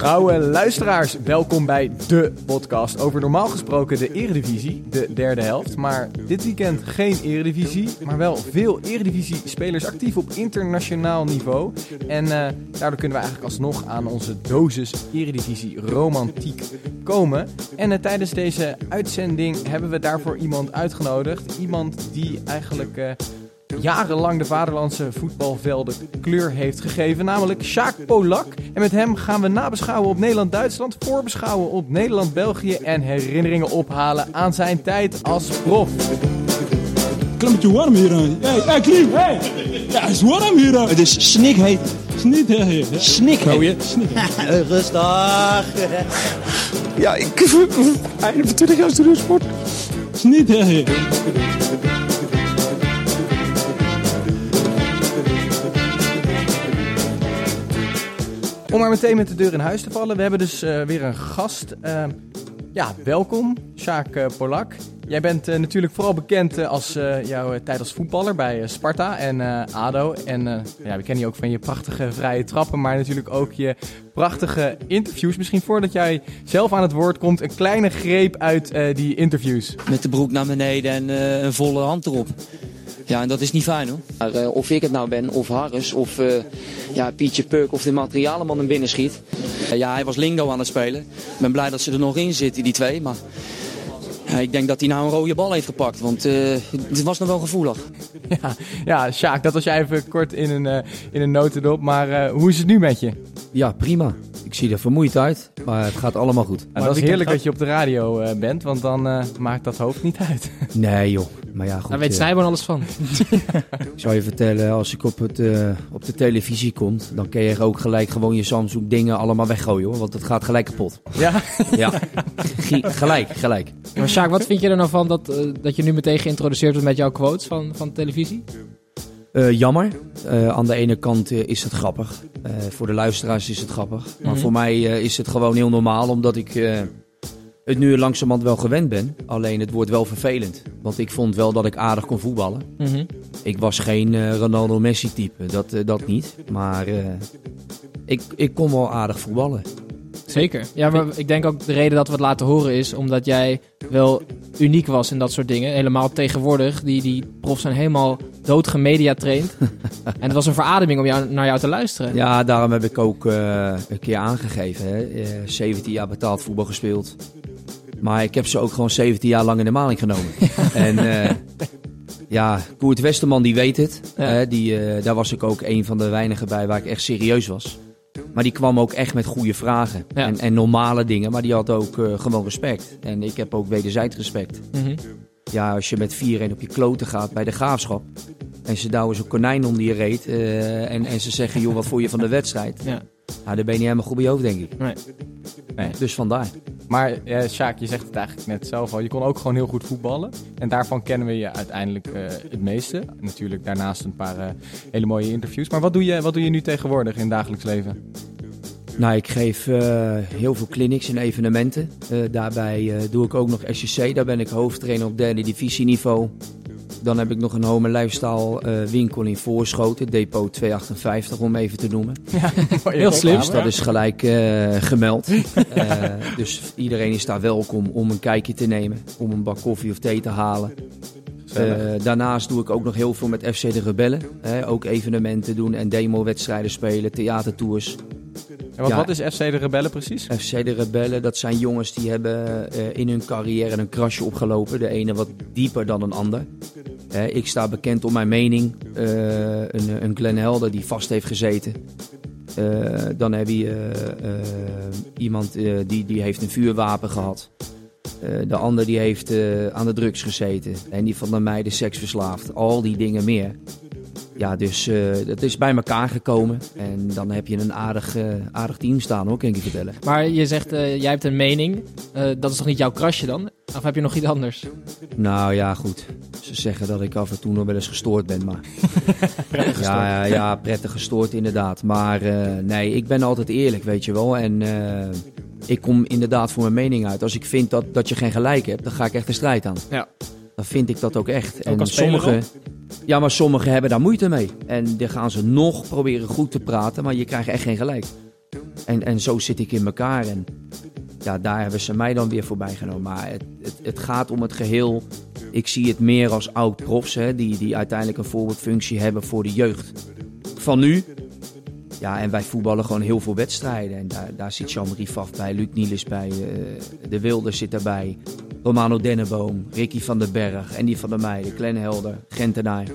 Trouwe luisteraars, welkom bij de podcast over normaal gesproken de Eredivisie, de derde helft. Maar dit weekend geen Eredivisie, maar wel veel Eredivisie-spelers actief op internationaal niveau. En uh, daardoor kunnen we eigenlijk alsnog aan onze dosis Eredivisie-romantiek komen. En uh, tijdens deze uitzending hebben we daarvoor iemand uitgenodigd. Iemand die eigenlijk... Uh, jarenlang de vaderlandse voetbalvelden kleur heeft gegeven, namelijk Sjaak Polak. En met hem gaan we nabeschouwen op Nederland-Duitsland, voorbeschouwen op Nederland-België en herinneringen ophalen aan zijn tijd als prof. Klimmetje warm hier. Hey, hey Klim, hey! Ja, het is warm hier. Het is snikheet. Snikheet. Snikheet. Rustig. Ja, ik... Einde van 20 jaar studiosport. Snikheet. Om maar meteen met de deur in huis te vallen. We hebben dus uh, weer een gast. Uh, ja, welkom, Sjaak uh, Polak. Jij bent natuurlijk vooral bekend als jouw tijd als voetballer bij Sparta en ADO. En ja, we kennen je ook van je prachtige vrije trappen, maar natuurlijk ook je prachtige interviews. Misschien voordat jij zelf aan het woord komt, een kleine greep uit die interviews. Met de broek naar beneden en een volle hand erop. Ja, en dat is niet fijn hoor. Maar, uh, of ik het nou ben, of Harris, of uh, ja, Pietje Puk, of de materialenman hem binnen schiet. Uh, ja, hij was lingo aan het spelen. Ik ben blij dat ze er nog in zitten, die twee. Maar ik denk dat hij nou een rode bal heeft gepakt, want het was nog wel gevoelig. Ja, ja Sjaak, dat was jij even kort in een, in een notendop. Maar hoe is het nu met je? Ja, prima. Ik zie er vermoeid uit, maar het gaat allemaal goed. Maar dat is heerlijk dat je op de radio uh, bent, want dan uh, maakt dat hoofd niet uit. Nee joh, maar ja goed. Daar weet Snijboon alles van. ik zou je vertellen, als ik op, het, uh, op de televisie kom, dan kun je ook gelijk gewoon je Samsung dingen allemaal weggooien hoor, want het gaat gelijk kapot. Ja? Ja, gelijk, gelijk. Maar Sjaak, wat vind je er nou van dat, dat je nu meteen geïntroduceerd wordt met jouw quotes van, van de televisie? Uh, jammer. Uh, aan de ene kant uh, is het grappig. voor de luisteraars is het grappig. Maar mm -hmm. voor mij is het gewoon heel normaal, omdat ik het nu langzamerhand wel gewend ben. Alleen het wordt wel vervelend. Want ik vond wel dat ik aardig kon voetballen. Mm -hmm. Ik was geen Ronaldo Messi type, dat, dat niet. Maar ik, ik kon wel aardig voetballen. Zeker. Ja, maar ik denk ook de reden dat we het laten horen is omdat jij wel uniek was in dat soort dingen. Helemaal tegenwoordig. Die, die profs zijn helemaal doodgemediatraind. en het was een verademing om jou, naar jou te luisteren. Ja, daarom heb ik ook uh, een keer aangegeven. Hè. Uh, 17 jaar betaald voetbal gespeeld. Maar ik heb ze ook gewoon 17 jaar lang in de maling genomen. en uh, ja, Koert Westerman die weet het. Ja. die, daar was ik ook een van de weinigen bij waar ik echt serieus was. Maar die kwam ook echt met goede vragen. Ja. En, en, normale dingen. Maar die had ook gewoon respect. En ik heb ook wederzijds respect. Mm -hmm. Ja, als je met 4-1 op je kloten gaat bij de graafschap. En ze douwen zo'n konijn onder je reet. Uh, en, en ze zeggen, joh, wat voel je van de wedstrijd? Ja. Nou, dan ben je niet helemaal goed bij je hoofd, denk ik. Nee. nee. Dus vandaar. Maar uh, Sjaak, je zegt het eigenlijk net zelf al. Je kon ook gewoon heel goed voetballen. En daarvan kennen we je uiteindelijk uh, het meeste. Natuurlijk daarnaast een paar uh, hele mooie interviews. Maar wat doe, je, wat doe je nu tegenwoordig in het dagelijks leven? Nou, ik geef heel veel clinics en evenementen. daarbij doe ik ook nog SCC. Daar ben ik hoofdtrainer op derde divisieniveau. Dan heb ik nog een home lifestyle uh, winkel in Voorschoten, depot 258 om even te noemen. Ja, heel slim. Dus dat is gelijk uh, gemeld. uh, dus iedereen is daar welkom om een kijkje te nemen, om een bak koffie of thee te halen. daarnaast doe ik ook nog heel veel met FC de Rebellen. ook evenementen doen en demo-wedstrijden spelen, theatertours. En wat, ja, wat is FC de Rebellen precies? FC de Rebellen, dat zijn jongens die hebben uh, in hun carrière een krasje opgelopen. De ene wat dieper dan een ander. Uh, ik sta bekend om mijn mening. Uh, een, een Glenn Helder die vast heeft gezeten. dan heb je iemand die, die heeft een vuurwapen gehad. de ander die heeft aan de drugs gezeten. En die van de meiden seksverslaafd. Al die dingen meer. Ja, dus het is bij elkaar gekomen. En dan heb je een aardig, aardig team staan hoor, kan ik je vertellen. Maar je zegt, jij hebt een mening. dat is toch niet jouw krasje dan? Of heb je nog iets anders? Nou ja, goed. Ze zeggen dat ik af en toe nog wel eens gestoord ben, maar... prettig gestoord. Ja, ja, prettig gestoord inderdaad. Maar nee, ik ben altijd eerlijk, weet je wel. En ik kom inderdaad voor mijn mening uit. Als ik vind dat, dat je geen gelijk hebt, dan ga ik echt de strijd aan. Ja. Dan vind ik dat ook echt. Ook en sommigen, ja, maar sommigen hebben daar moeite mee. En dan gaan ze nog proberen goed te praten, maar je krijgt echt geen gelijk. En, en zo zit ik in elkaar. En ja, daar hebben ze mij dan weer voorbij genomen. Maar het, het, het gaat om het geheel. Ik zie het meer als oud-profs, die, die uiteindelijk een voorbeeldfunctie hebben voor de jeugd. Van nu, ja, en wij voetballen gewoon heel veel wedstrijden. En daar, daar zit Jean-Marie Faf bij, Luc Nielis bij, uh, De Wilder zit erbij. Romano Denneboom, Ricky van den Berg, Andy van der Meijden, Glenn Helder, Gentenaar.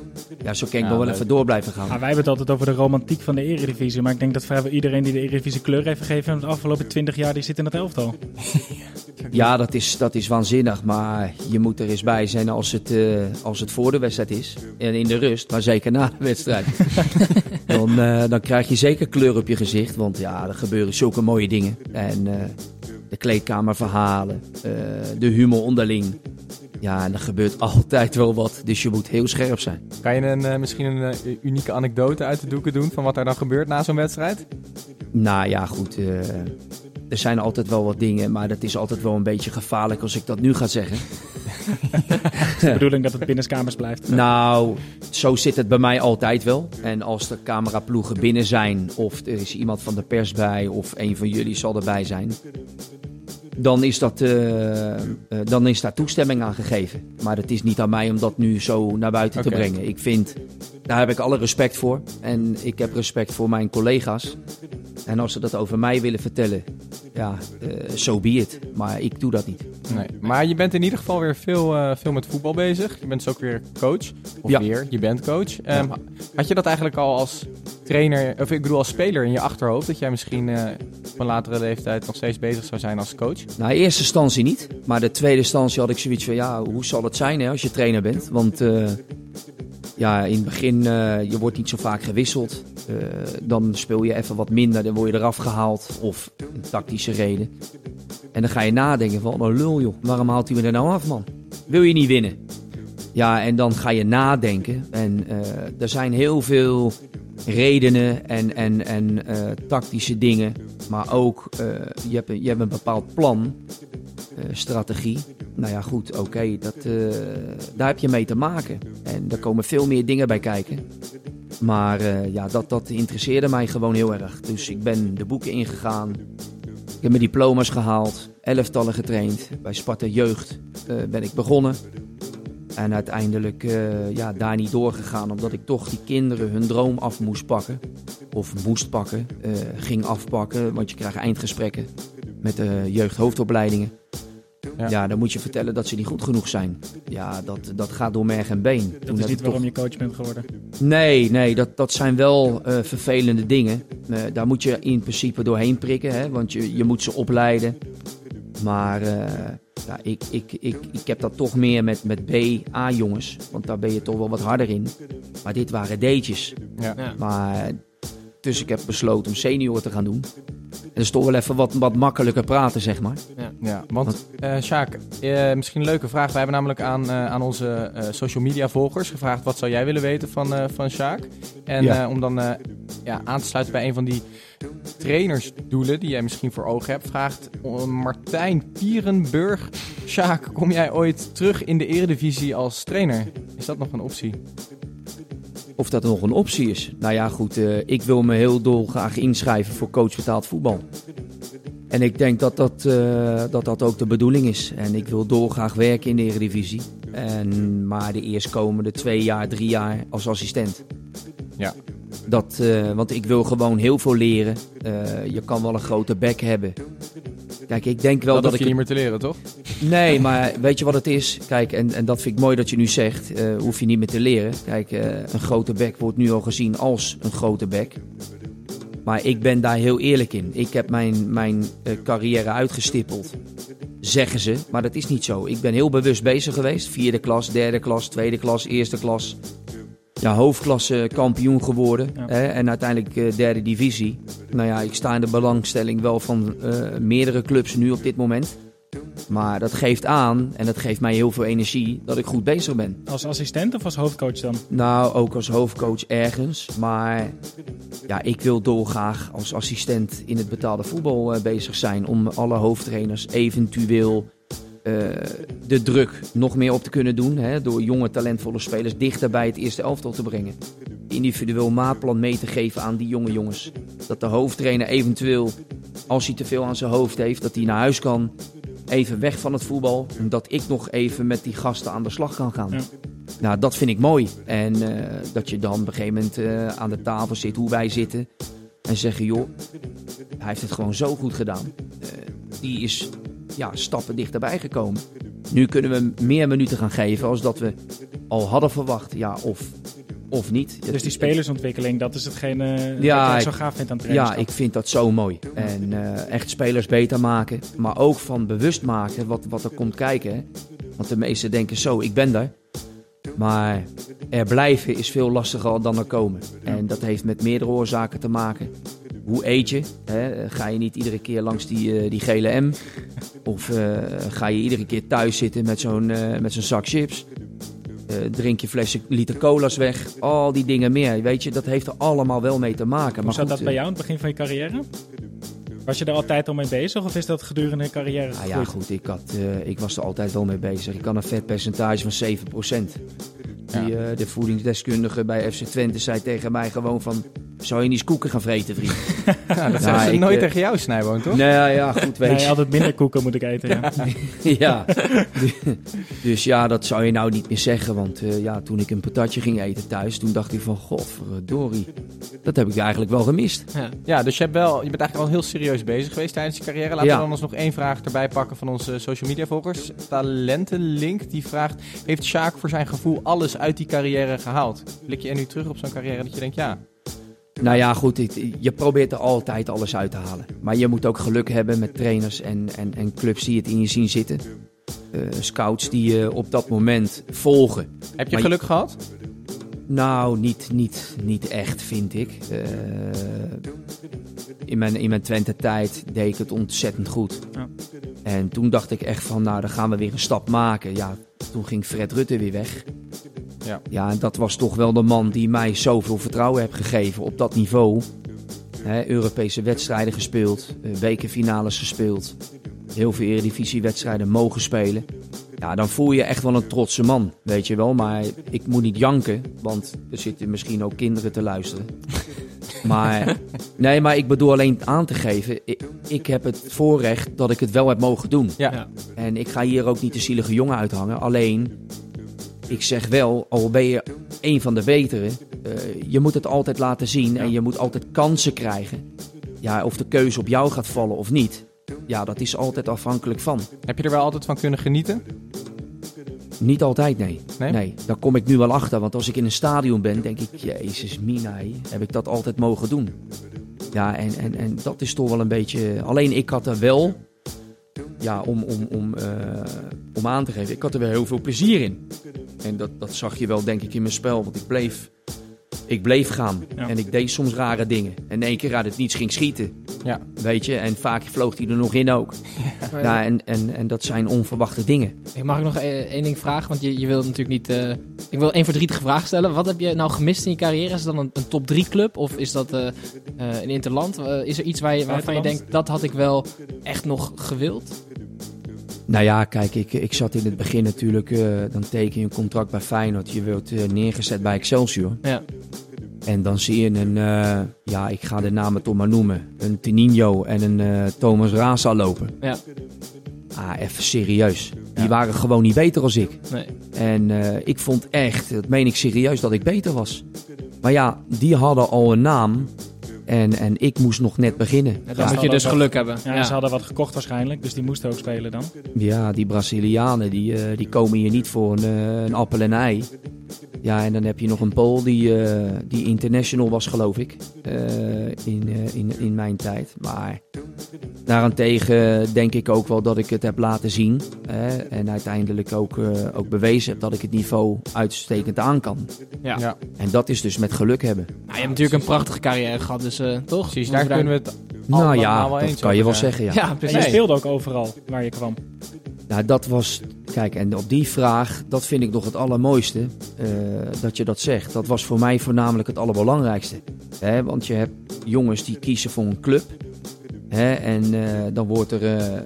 Ja, zo kan ik nog wel even door blijven gaan. wij hebben het altijd over de romantiek van de Eredivisie. Maar ik denk dat vrijwel iedereen die de Eredivisie kleur heeft gegeven... de afgelopen twintig jaar, die zit in het elftal. ja, dat is, dat is waanzinnig. Maar je moet er eens bij zijn als het, uh, als het voor de wedstrijd is. En in de rust, maar zeker na de wedstrijd. dan, uh, dan krijg je zeker kleur op je gezicht. Want ja, er gebeuren zulke mooie dingen. En... Uh, de kleedkamerverhalen, uh, de humor onderling. Ja, en er gebeurt altijd wel wat, dus je moet heel scherp zijn. Kan je een, uh, misschien een uh, unieke anekdote uit de doeken doen van wat er dan gebeurt na zo'n wedstrijd? Nou ja, goed. Er zijn altijd wel wat dingen, maar dat is altijd wel een beetje gevaarlijk als ik dat nu ga zeggen. is de bedoeling dat het binnenskamers blijft? Nou, zo zit het bij mij altijd wel. En als er cameraploegen binnen zijn, of er is iemand van de pers bij, of een van jullie zal erbij zijn, dan is, dat, uh, uh, dan is daar toestemming aan gegeven. Maar het is niet aan mij om dat nu zo naar buiten okay. te brengen. Ik vind, daar heb ik alle respect voor. En ik heb respect voor mijn collega's. En als ze dat over mij willen vertellen, ja, zo uh, so be it. Maar ik doe dat niet. Nee, maar je bent in ieder geval weer veel, veel met voetbal bezig. Je bent dus ook weer coach. Of ja. weer, je bent coach. Um, ja. Had je dat eigenlijk al als trainer, of ik bedoel als speler in je achterhoofd, dat jij misschien uh, op een latere leeftijd nog steeds bezig zou zijn als coach? Nou, in eerste instantie niet. Maar de tweede instantie had ik zoiets van, ja, hoe zal het zijn hè, als je trainer bent? Want ja, in het begin, uh, je wordt niet zo vaak gewisseld. dan speel je even wat minder, dan word je eraf gehaald. Of een tactische reden. En dan ga je nadenken van, oh lul joh, waarom haalt hij me er nou af man? Wil je niet winnen? Ja, en dan ga je nadenken. En er zijn heel veel redenen en, en, en tactische dingen. Maar ook, je, hebt, je hebt een bepaald plan, strategie. Nou ja, goed, oké, dat daar heb je mee te maken. En daar komen veel meer dingen bij kijken. Maar ja, dat, dat interesseerde mij gewoon heel erg. Dus ik ben de boeken ingegaan. Ik heb mijn diploma's gehaald. Elftallen getraind. Bij Sparta Jeugd ben ik begonnen. En uiteindelijk ja, daar niet doorgegaan, omdat ik toch die kinderen hun droom af moest pakken. Of moest pakken, ging afpakken, want je krijgt eindgesprekken met de jeugdhoofdopleidingen. Ja. ja. dan moet je vertellen dat ze niet goed genoeg zijn. Ja, dat, dat gaat door merg en been. Dat Toen is niet waarom toch... je coach bent geworden? Nee, nee dat, dat zijn wel uh, vervelende dingen. daar moet je in principe doorheen prikken, hè, want je, je moet ze opleiden. Maar ja, ik, ik, ik, ik heb dat toch meer met, met B-A-jongens. Want daar ben je toch wel wat harder in. Maar dit waren D'tjes. Ja. Maar, dus ik heb besloten om senior te gaan doen. Is toch wel even wat, wat makkelijker praten, zeg maar. Ja, ja want uh, Sjaak, uh, misschien een leuke vraag. We hebben namelijk aan, uh, aan onze social media volgers gevraagd... wat zou jij willen weten van, van Sjaak? En ja. om dan ja, aan te sluiten bij een van die trainersdoelen die jij misschien voor ogen hebt, vraagt Martijn Pierenburg. Sjaak, kom jij ooit terug in de eredivisie als trainer? Is dat nog een optie? Of dat nog een optie is? Nou ja, goed, uh, ik wil me heel dolgraag inschrijven voor coach betaald voetbal. En ik denk dat dat, uh, dat dat ook de bedoeling is. En ik wil dolgraag werken in de Eredivisie. En, maar de eerstkomende twee jaar, drie jaar als assistent. Ja. Dat, uh, want ik wil gewoon heel veel leren. Je kan wel een grote bek hebben. Kijk, ik denk wel dat, dat ik. je niet meer te leren, toch? Nee, maar weet je wat het is? Kijk, en, en dat vind ik mooi dat je nu zegt. Uh, hoef je niet meer te leren. Kijk, een grote bek wordt nu al gezien als een grote bek. Maar ik ben daar heel eerlijk in. Ik heb mijn, mijn carrière uitgestippeld. zeggen ze, maar dat is niet zo. Ik ben heel bewust bezig geweest. Vierde klas, derde klas, tweede klas, eerste klas. Ja, hoofdklasse kampioen geworden. Ja. Hè, en uiteindelijk eh, derde divisie. Nou ja, ik sta in de belangstelling wel van eh, meerdere clubs nu op dit moment. Maar dat geeft aan, en dat geeft mij heel veel energie, dat ik goed bezig ben. Als assistent of als hoofdcoach dan? Nou, ook als hoofdcoach ergens. Maar ja, ik wil dolgraag als assistent in het betaalde voetbal eh, bezig zijn. Om alle hoofdtrainers eventueel eh, de druk nog meer op te kunnen doen. Hè, door jonge talentvolle spelers dichter bij het eerste elftal te brengen. Individueel maatplan mee te geven aan die jonge jongens. Dat de hoofdtrainer eventueel, als hij te veel aan zijn hoofd heeft, dat hij naar huis kan. Even weg van het voetbal. En dat ik nog even met die gasten aan de slag kan gaan. Ja. Nou, dat vind ik mooi. En eh, dat je dan op een gegeven moment eh, aan de tafel zit, hoe wij zitten. En zeggen, joh, hij heeft het gewoon zo goed gedaan. Eh, die is ja, stappen dichterbij gekomen. Nu kunnen we meer minuten gaan geven als dat we al hadden verwacht. Ja, of, of niet. Dus die spelersontwikkeling, dat is hetgene eh, Ja, wat ik- zo gaaf vindt aan het Ja, ik vind dat zo mooi. En eh, echt spelers beter maken. Maar ook van bewust maken wat, wat er komt kijken. Want de meesten denken zo, ik ben er. Maar er blijven is veel lastiger dan er komen. En dat heeft met meerdere oorzaken te maken. Hoe eet je? Hè? Ga je niet iedere keer langs die, eh, die gele M? Of eh, ga je iedere keer thuis zitten met zo'n met zo'n zak chips? Eh, drink je flessen liter cola's weg? Al die dingen meer. Weet je, dat heeft er allemaal wel mee te maken. Hoe maar zat goed, dat bij eh, jou aan het begin van je carrière? Was je er altijd al mee bezig of is dat gedurende je carrière Nou gegroeid? ja, goed, ik, had, eh, ik was er altijd wel mee bezig. Ik had een vetpercentage van 7%. Die, eh, de voedingsdeskundige bij FC Twente zei tegen mij gewoon van... Zou je niet eens koeken gaan vreten, vriend? Ja, dat Ja, zeggen ze ik, nooit eh, tegen jou, Snijboon, toch? nee, ja, goed, weet Nee, je. altijd minder koeken moet ik eten. Ja. ja. dus ja, dat zou je nou niet meer zeggen. Want eh, ja, toen ik een patatje ging eten thuis, toen dacht ik van... Godverdorie, dat heb ik eigenlijk wel gemist. Ja. Ja, dus je, hebt wel, je bent eigenlijk al heel serieus bezig geweest tijdens je carrière. Laten Ja. we dan ons nog één vraag erbij pakken van onze social media volgers. Talentenlink die vraagt: Heeft Sjaak voor zijn gevoel alles uit die carrière gehaald? Blik je er nu terug op zo'n carrière dat je denkt: ja, Nou ja, goed, je probeert er altijd alles uit te halen. Maar je moet ook geluk hebben met trainers en, en, en clubs die het in je zien zitten. Eh, scouts die je op dat moment volgen. heb je Maar- geluk gehad? Nou, niet, niet, niet echt, vind ik. Eh, in mijn, in mijn Twente-tijd deed ik het ontzettend goed. Ja. En toen dacht ik echt van, nou, dan gaan we weer een stap maken. Ja, toen ging Fred Rutte weer weg. Ja. Ja, en dat was toch wel de man die mij zoveel vertrouwen heeft gegeven op dat niveau. Hè, Europese wedstrijden gespeeld, eh, bekerfinales gespeeld. Heel veel Eredivisie-wedstrijden mogen spelen. Ja, dan voel je echt wel een trotse man, weet je wel. Maar ik moet niet janken, want er zitten misschien ook kinderen te luisteren. Maar, nee, maar ik bedoel alleen aan te geven. Ik, ik heb het voorrecht dat ik het wel heb mogen doen. Ja. Ja. En ik ga hier ook niet de zielige jongen uithangen. Alleen, ik zeg wel, al ben je een van de betere, eh, je moet het altijd laten zien en je moet altijd kansen krijgen. Ja, of de keuze op jou gaat vallen of niet, ja, dat is altijd afhankelijk van. Heb je er wel altijd van kunnen genieten? Niet altijd, nee. Nee? Nee, daar kom ik nu wel achter. Want als ik in een stadion ben, denk ik, jezus minai, heb ik dat altijd mogen doen. Ja, en, en, en dat is toch wel een beetje... Alleen ik had er wel, ja, om, om, om, eh, om aan te geven, ik had er wel heel veel plezier in. En dat, dat zag je wel, denk ik, in mijn spel. Want ik bleef, ik bleef gaan. Ja. En ik deed soms rare dingen. En in één keer uit het niets ging schieten. Ja. Weet je, en vaak vloog hij er nog in ook. Ja, en, en, en dat zijn onverwachte dingen. Ik mag ik nog e- één ding vragen? Want je, je wilt natuurlijk niet... eh, ik wil één verdrietige vraag stellen. Wat heb je nou gemist in je carrière? Is het dan een, een top 3 club? Of is dat eh, eh, een interland? Is er iets waar je, waarvan je denkt... Dat had ik wel echt nog gewild? Nou ja, kijk, ik, ik zat in het begin natuurlijk, eh, dan teken je een contract bij Feyenoord. Je wordt eh, neergezet bij Excelsior. Ja. En dan zie je een, eh, ja, ik ga de namen toch maar noemen. Een Tininho en een Thomas Rasa lopen. Ja. Ah, even serieus. Die Ja. waren gewoon niet beter als ik. Nee. En ik vond echt, dat meen ik serieus, dat ik beter was. Maar ja, die hadden al een naam. En, en ik moest nog net beginnen. Ja, dan Ja, moet je dus wat- geluk hebben. Ja, Ja. Ze hadden wat gekocht waarschijnlijk, dus die moesten ook spelen dan. Ja, die Brazilianen die, eh, die komen hier niet voor een, eh, een appel en ei. Ja, en dan heb je nog een Pool die, eh, die international was, geloof ik, eh, in, eh, in, in mijn tijd. Maar daarentegen denk ik ook wel dat ik het heb laten zien. Hè, en uiteindelijk ook, eh, ook bewezen heb dat ik het niveau uitstekend aan kan. Ja. Ja. En dat is dus met geluk hebben. Nou, je hebt natuurlijk een prachtige carrière gehad, dus eh, toch? Precies, daar kunnen we het Nou allemaal ja, wel dat eens kan je wel zeggen, ja. Ja, En precies. je speelde ook overal waar je kwam. Nou, dat was. Kijk, en op die vraag, dat vind ik nog het allermooiste. eh, dat je dat zegt. Dat was voor mij voornamelijk het allerbelangrijkste. Hè, want je hebt jongens die kiezen voor een club. Hè, en eh, dan wordt er eh, eh,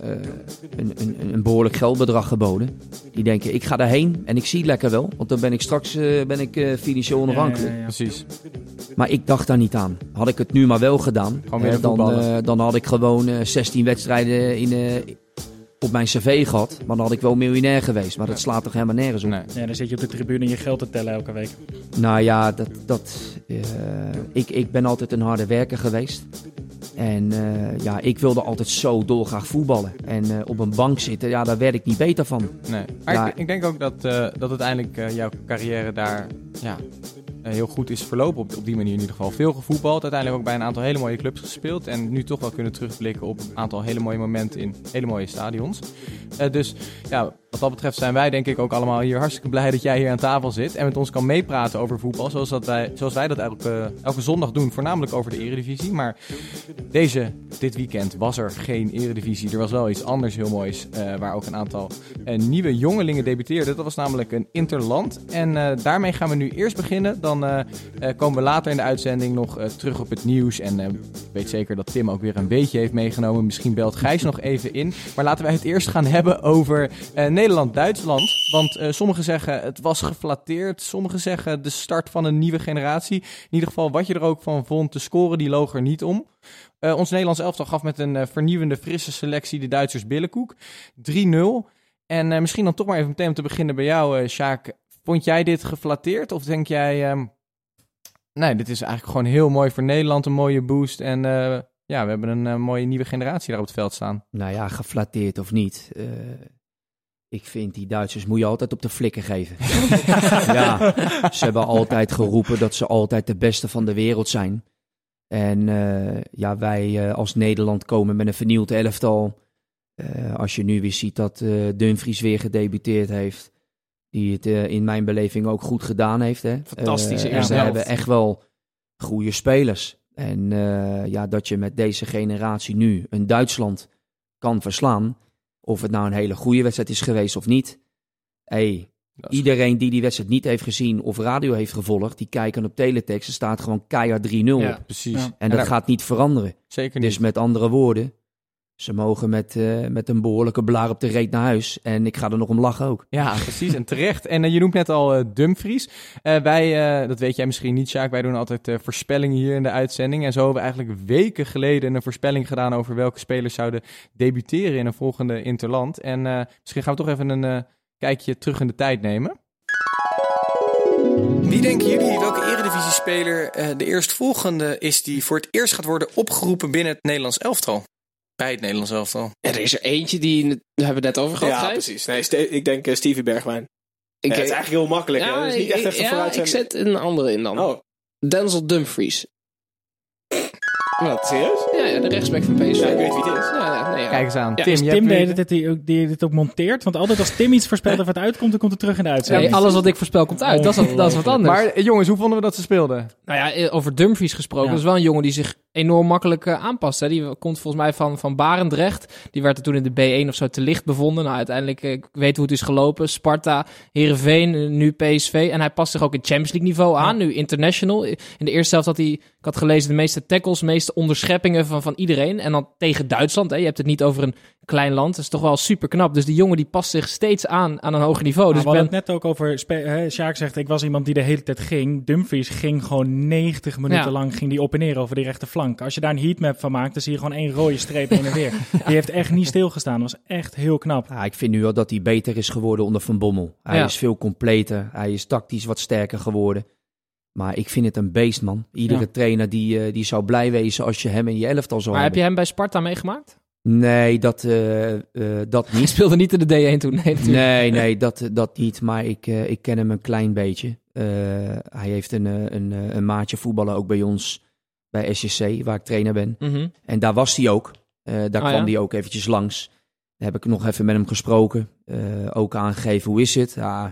een, een, een behoorlijk geldbedrag geboden. Die denken, ik ga daarheen en ik zie het lekker wel. Want dan ben ik straks ben ik, eh, financieel onafhankelijk. Ja, ja, ja. Precies. Maar ik dacht daar niet aan. Had ik het nu maar wel gedaan, dan, dan had ik gewoon eh, 16 wedstrijden in, eh, op mijn cv gehad. Maar dan had ik wel miljonair geweest. Maar dat slaat toch helemaal nergens op. Nee. Ja, dan zit je op de tribune je geld te tellen elke week. Nou ja, dat, dat, eh, ik, ik ben altijd een harde werker geweest. En eh, ja, ik wilde altijd zo dolgraag voetballen. En eh, op een bank zitten, ja, daar werd ik niet beter van. Nee. Maar Ja. ik, ik denk ook dat, eh, dat uiteindelijk eh, jouw carrière daar ja, heel goed is verlopen. Op, op die manier in ieder geval. Veel gevoetbald. Uiteindelijk ook bij een aantal hele mooie clubs gespeeld. En nu toch wel kunnen terugblikken op een aantal hele mooie momenten in hele mooie stadions. Eh, dus ja, wat dat betreft zijn wij denk ik ook allemaal hier hartstikke blij dat jij hier aan tafel zit. En met ons kan meepraten over voetbal. Zoals, dat wij, zoals wij dat elke, elke zondag doen. Voornamelijk over de eredivisie. Maar deze, dit weekend was er geen eredivisie. Er was wel iets anders heel moois. eh, waar ook een aantal eh, nieuwe jongelingen debuteerden. Dat was namelijk een interland. En daarmee gaan we nu eerst beginnen. Dan komen we later in de uitzending nog terug op het nieuws. En ik weet zeker dat Tim ook weer een beetje heeft meegenomen. Misschien belt Gijs nog even in. Maar laten wij het eerst gaan hebben over eh, Nederland-Duitsland. Want eh, sommigen zeggen het was geflatteerd. Sommigen zeggen de start van een nieuwe generatie. In ieder geval wat je er ook van vond. De scoren die loog er niet om. Eh, ons Nederlands elftal gaf met een vernieuwende, frisse selectie de Duitsers billenkoek. 3-0. En misschien dan toch maar even meteen om te beginnen bij jou, Sjaak. Vond jij dit geflatteerd? Of denk jij, ehm, nee, dit is eigenlijk gewoon heel mooi voor Nederland, een mooie boost. En ja, we hebben een eh, mooie nieuwe generatie daar op het veld staan. Nou ja, geflatteerd of niet. eh, ik vind die Duitsers moet je altijd op de flikken geven. ja, ze hebben altijd geroepen dat ze altijd de beste van de wereld zijn. En eh, ja, wij eh, als Nederland komen met een vernieuwd elftal. Eh, als je nu weer ziet dat eh, Dumfries weer gedebuteerd heeft. Die het in mijn beleving ook goed gedaan heeft. Hè. Fantastische eerste Ze helft. hebben echt wel goede spelers. En eh, ja, dat je met deze generatie nu een Duitsland kan verslaan. Of het nou een hele goede wedstrijd is geweest of niet. Hey, iedereen die die wedstrijd niet heeft gezien of radio heeft gevolgd, die kijken op teletext. Er staat gewoon keihard 3-0 Ja. op. Precies. Ja. En En dat gaat niet veranderen. Zeker niet. Dus met andere woorden, ze mogen met, eh, met een behoorlijke blaar op de reet naar huis. En ik ga er nog om lachen ook. Ja, precies. En terecht. En eh, je noemt net al eh, Dumfries. Eh, wij, eh, dat weet jij misschien niet, Sjaak, wij doen altijd eh, voorspellingen hier in de uitzending. En zo hebben we eigenlijk weken geleden een voorspelling gedaan over welke spelers zouden debuteren in een volgende interland. En eh, misschien gaan we toch even een eh, kijkje terug in de tijd nemen. Wie denken jullie welke eredivisie-speler eh, de eerstvolgende is die voor het eerst gaat worden opgeroepen binnen het Nederlands elftal? Bij het Nederlands elftal. Er is er eentje die, hebben we het net over gehad, Ja, precies. Nee, ik denk eh, Stevie Bergwijn. Ik, Ja, het is eigenlijk heel makkelijk. hè? ja, Het is niet echt ja, vooruit ik zijn. zet een andere in dan. Oh, Denzel Dumfries. Wat? Serieus? Ja, ja, de rechtsback van PSV. Ja, ik weet wie het is. Ja, ja, nee, ja. Kijk eens aan. Ja, Tim, Tim hebt de weer- hele tijd die, ook- die dit ook monteert? Want altijd als Tim iets voorspelt of het uitkomt, dan komt het terug in de uitzending. Nee, alles wat ik voorspel komt uit. Dat is, wat, dat is wat anders. Maar eh, jongens, hoe vonden we dat ze speelden? Nou ja, eh, over Dumfries gesproken. Ja. Dat is wel een jongen die zich enorm makkelijk eh, aanpast. Hè. Die komt volgens mij van, van Barendrecht. Die werd er toen in de B1 of zo te licht bevonden. Nou, uiteindelijk, ik weet hoe het is gelopen. Sparta, Heerenveen, eh, nu PSV. En hij past zich ook in Champions League niveau aan. Nu international. In de eerste helft had hij, ik had gelezen, de meeste tackles, de meeste onderscheppingen van, van iedereen. En dan tegen Duitsland. Hè. Je hebt het niet over een klein land. Dat is toch wel super knap. Dus die jongen die past zich steeds aan aan een hoger niveau. Dus we ik hadden ben, het net ook over. Hè, Sjaak zegt: Ik was iemand die de hele tijd ging. Dumfries ging gewoon 90 minuten Ja. lang ging die op en neer over die rechterflank. Als je daar een heatmap van maakt, dan zie je gewoon één rode streep heen en weer. Die heeft echt niet stilgestaan. Dat was echt heel knap. Ja, ik vind nu wel dat hij beter is geworden onder Van Bommel. Hij Ja. is veel completer. Hij is tactisch wat sterker geworden. Maar ik vind het een beest, man. Iedere Ja. trainer die, eh, die zou blij wezen als je hem in je elftal zou maar heb je hebben. hem bij Sparta meegemaakt? Nee, dat, eh, eh, dat Hij niet. speelde niet in de D1 toen. Nee, natuurlijk. Nee, nee, dat, dat niet. Maar ik, ik ken hem een klein beetje. Hij heeft een, een, een maatje voetballen ook bij ons, bij SJC, waar ik trainer ben. Mhm. En daar was hij ook. Daar Oh, kwam ja? hij ook eventjes langs. Daar heb ik nog even met hem gesproken. Ook aangegeven, hoe is het? Ja,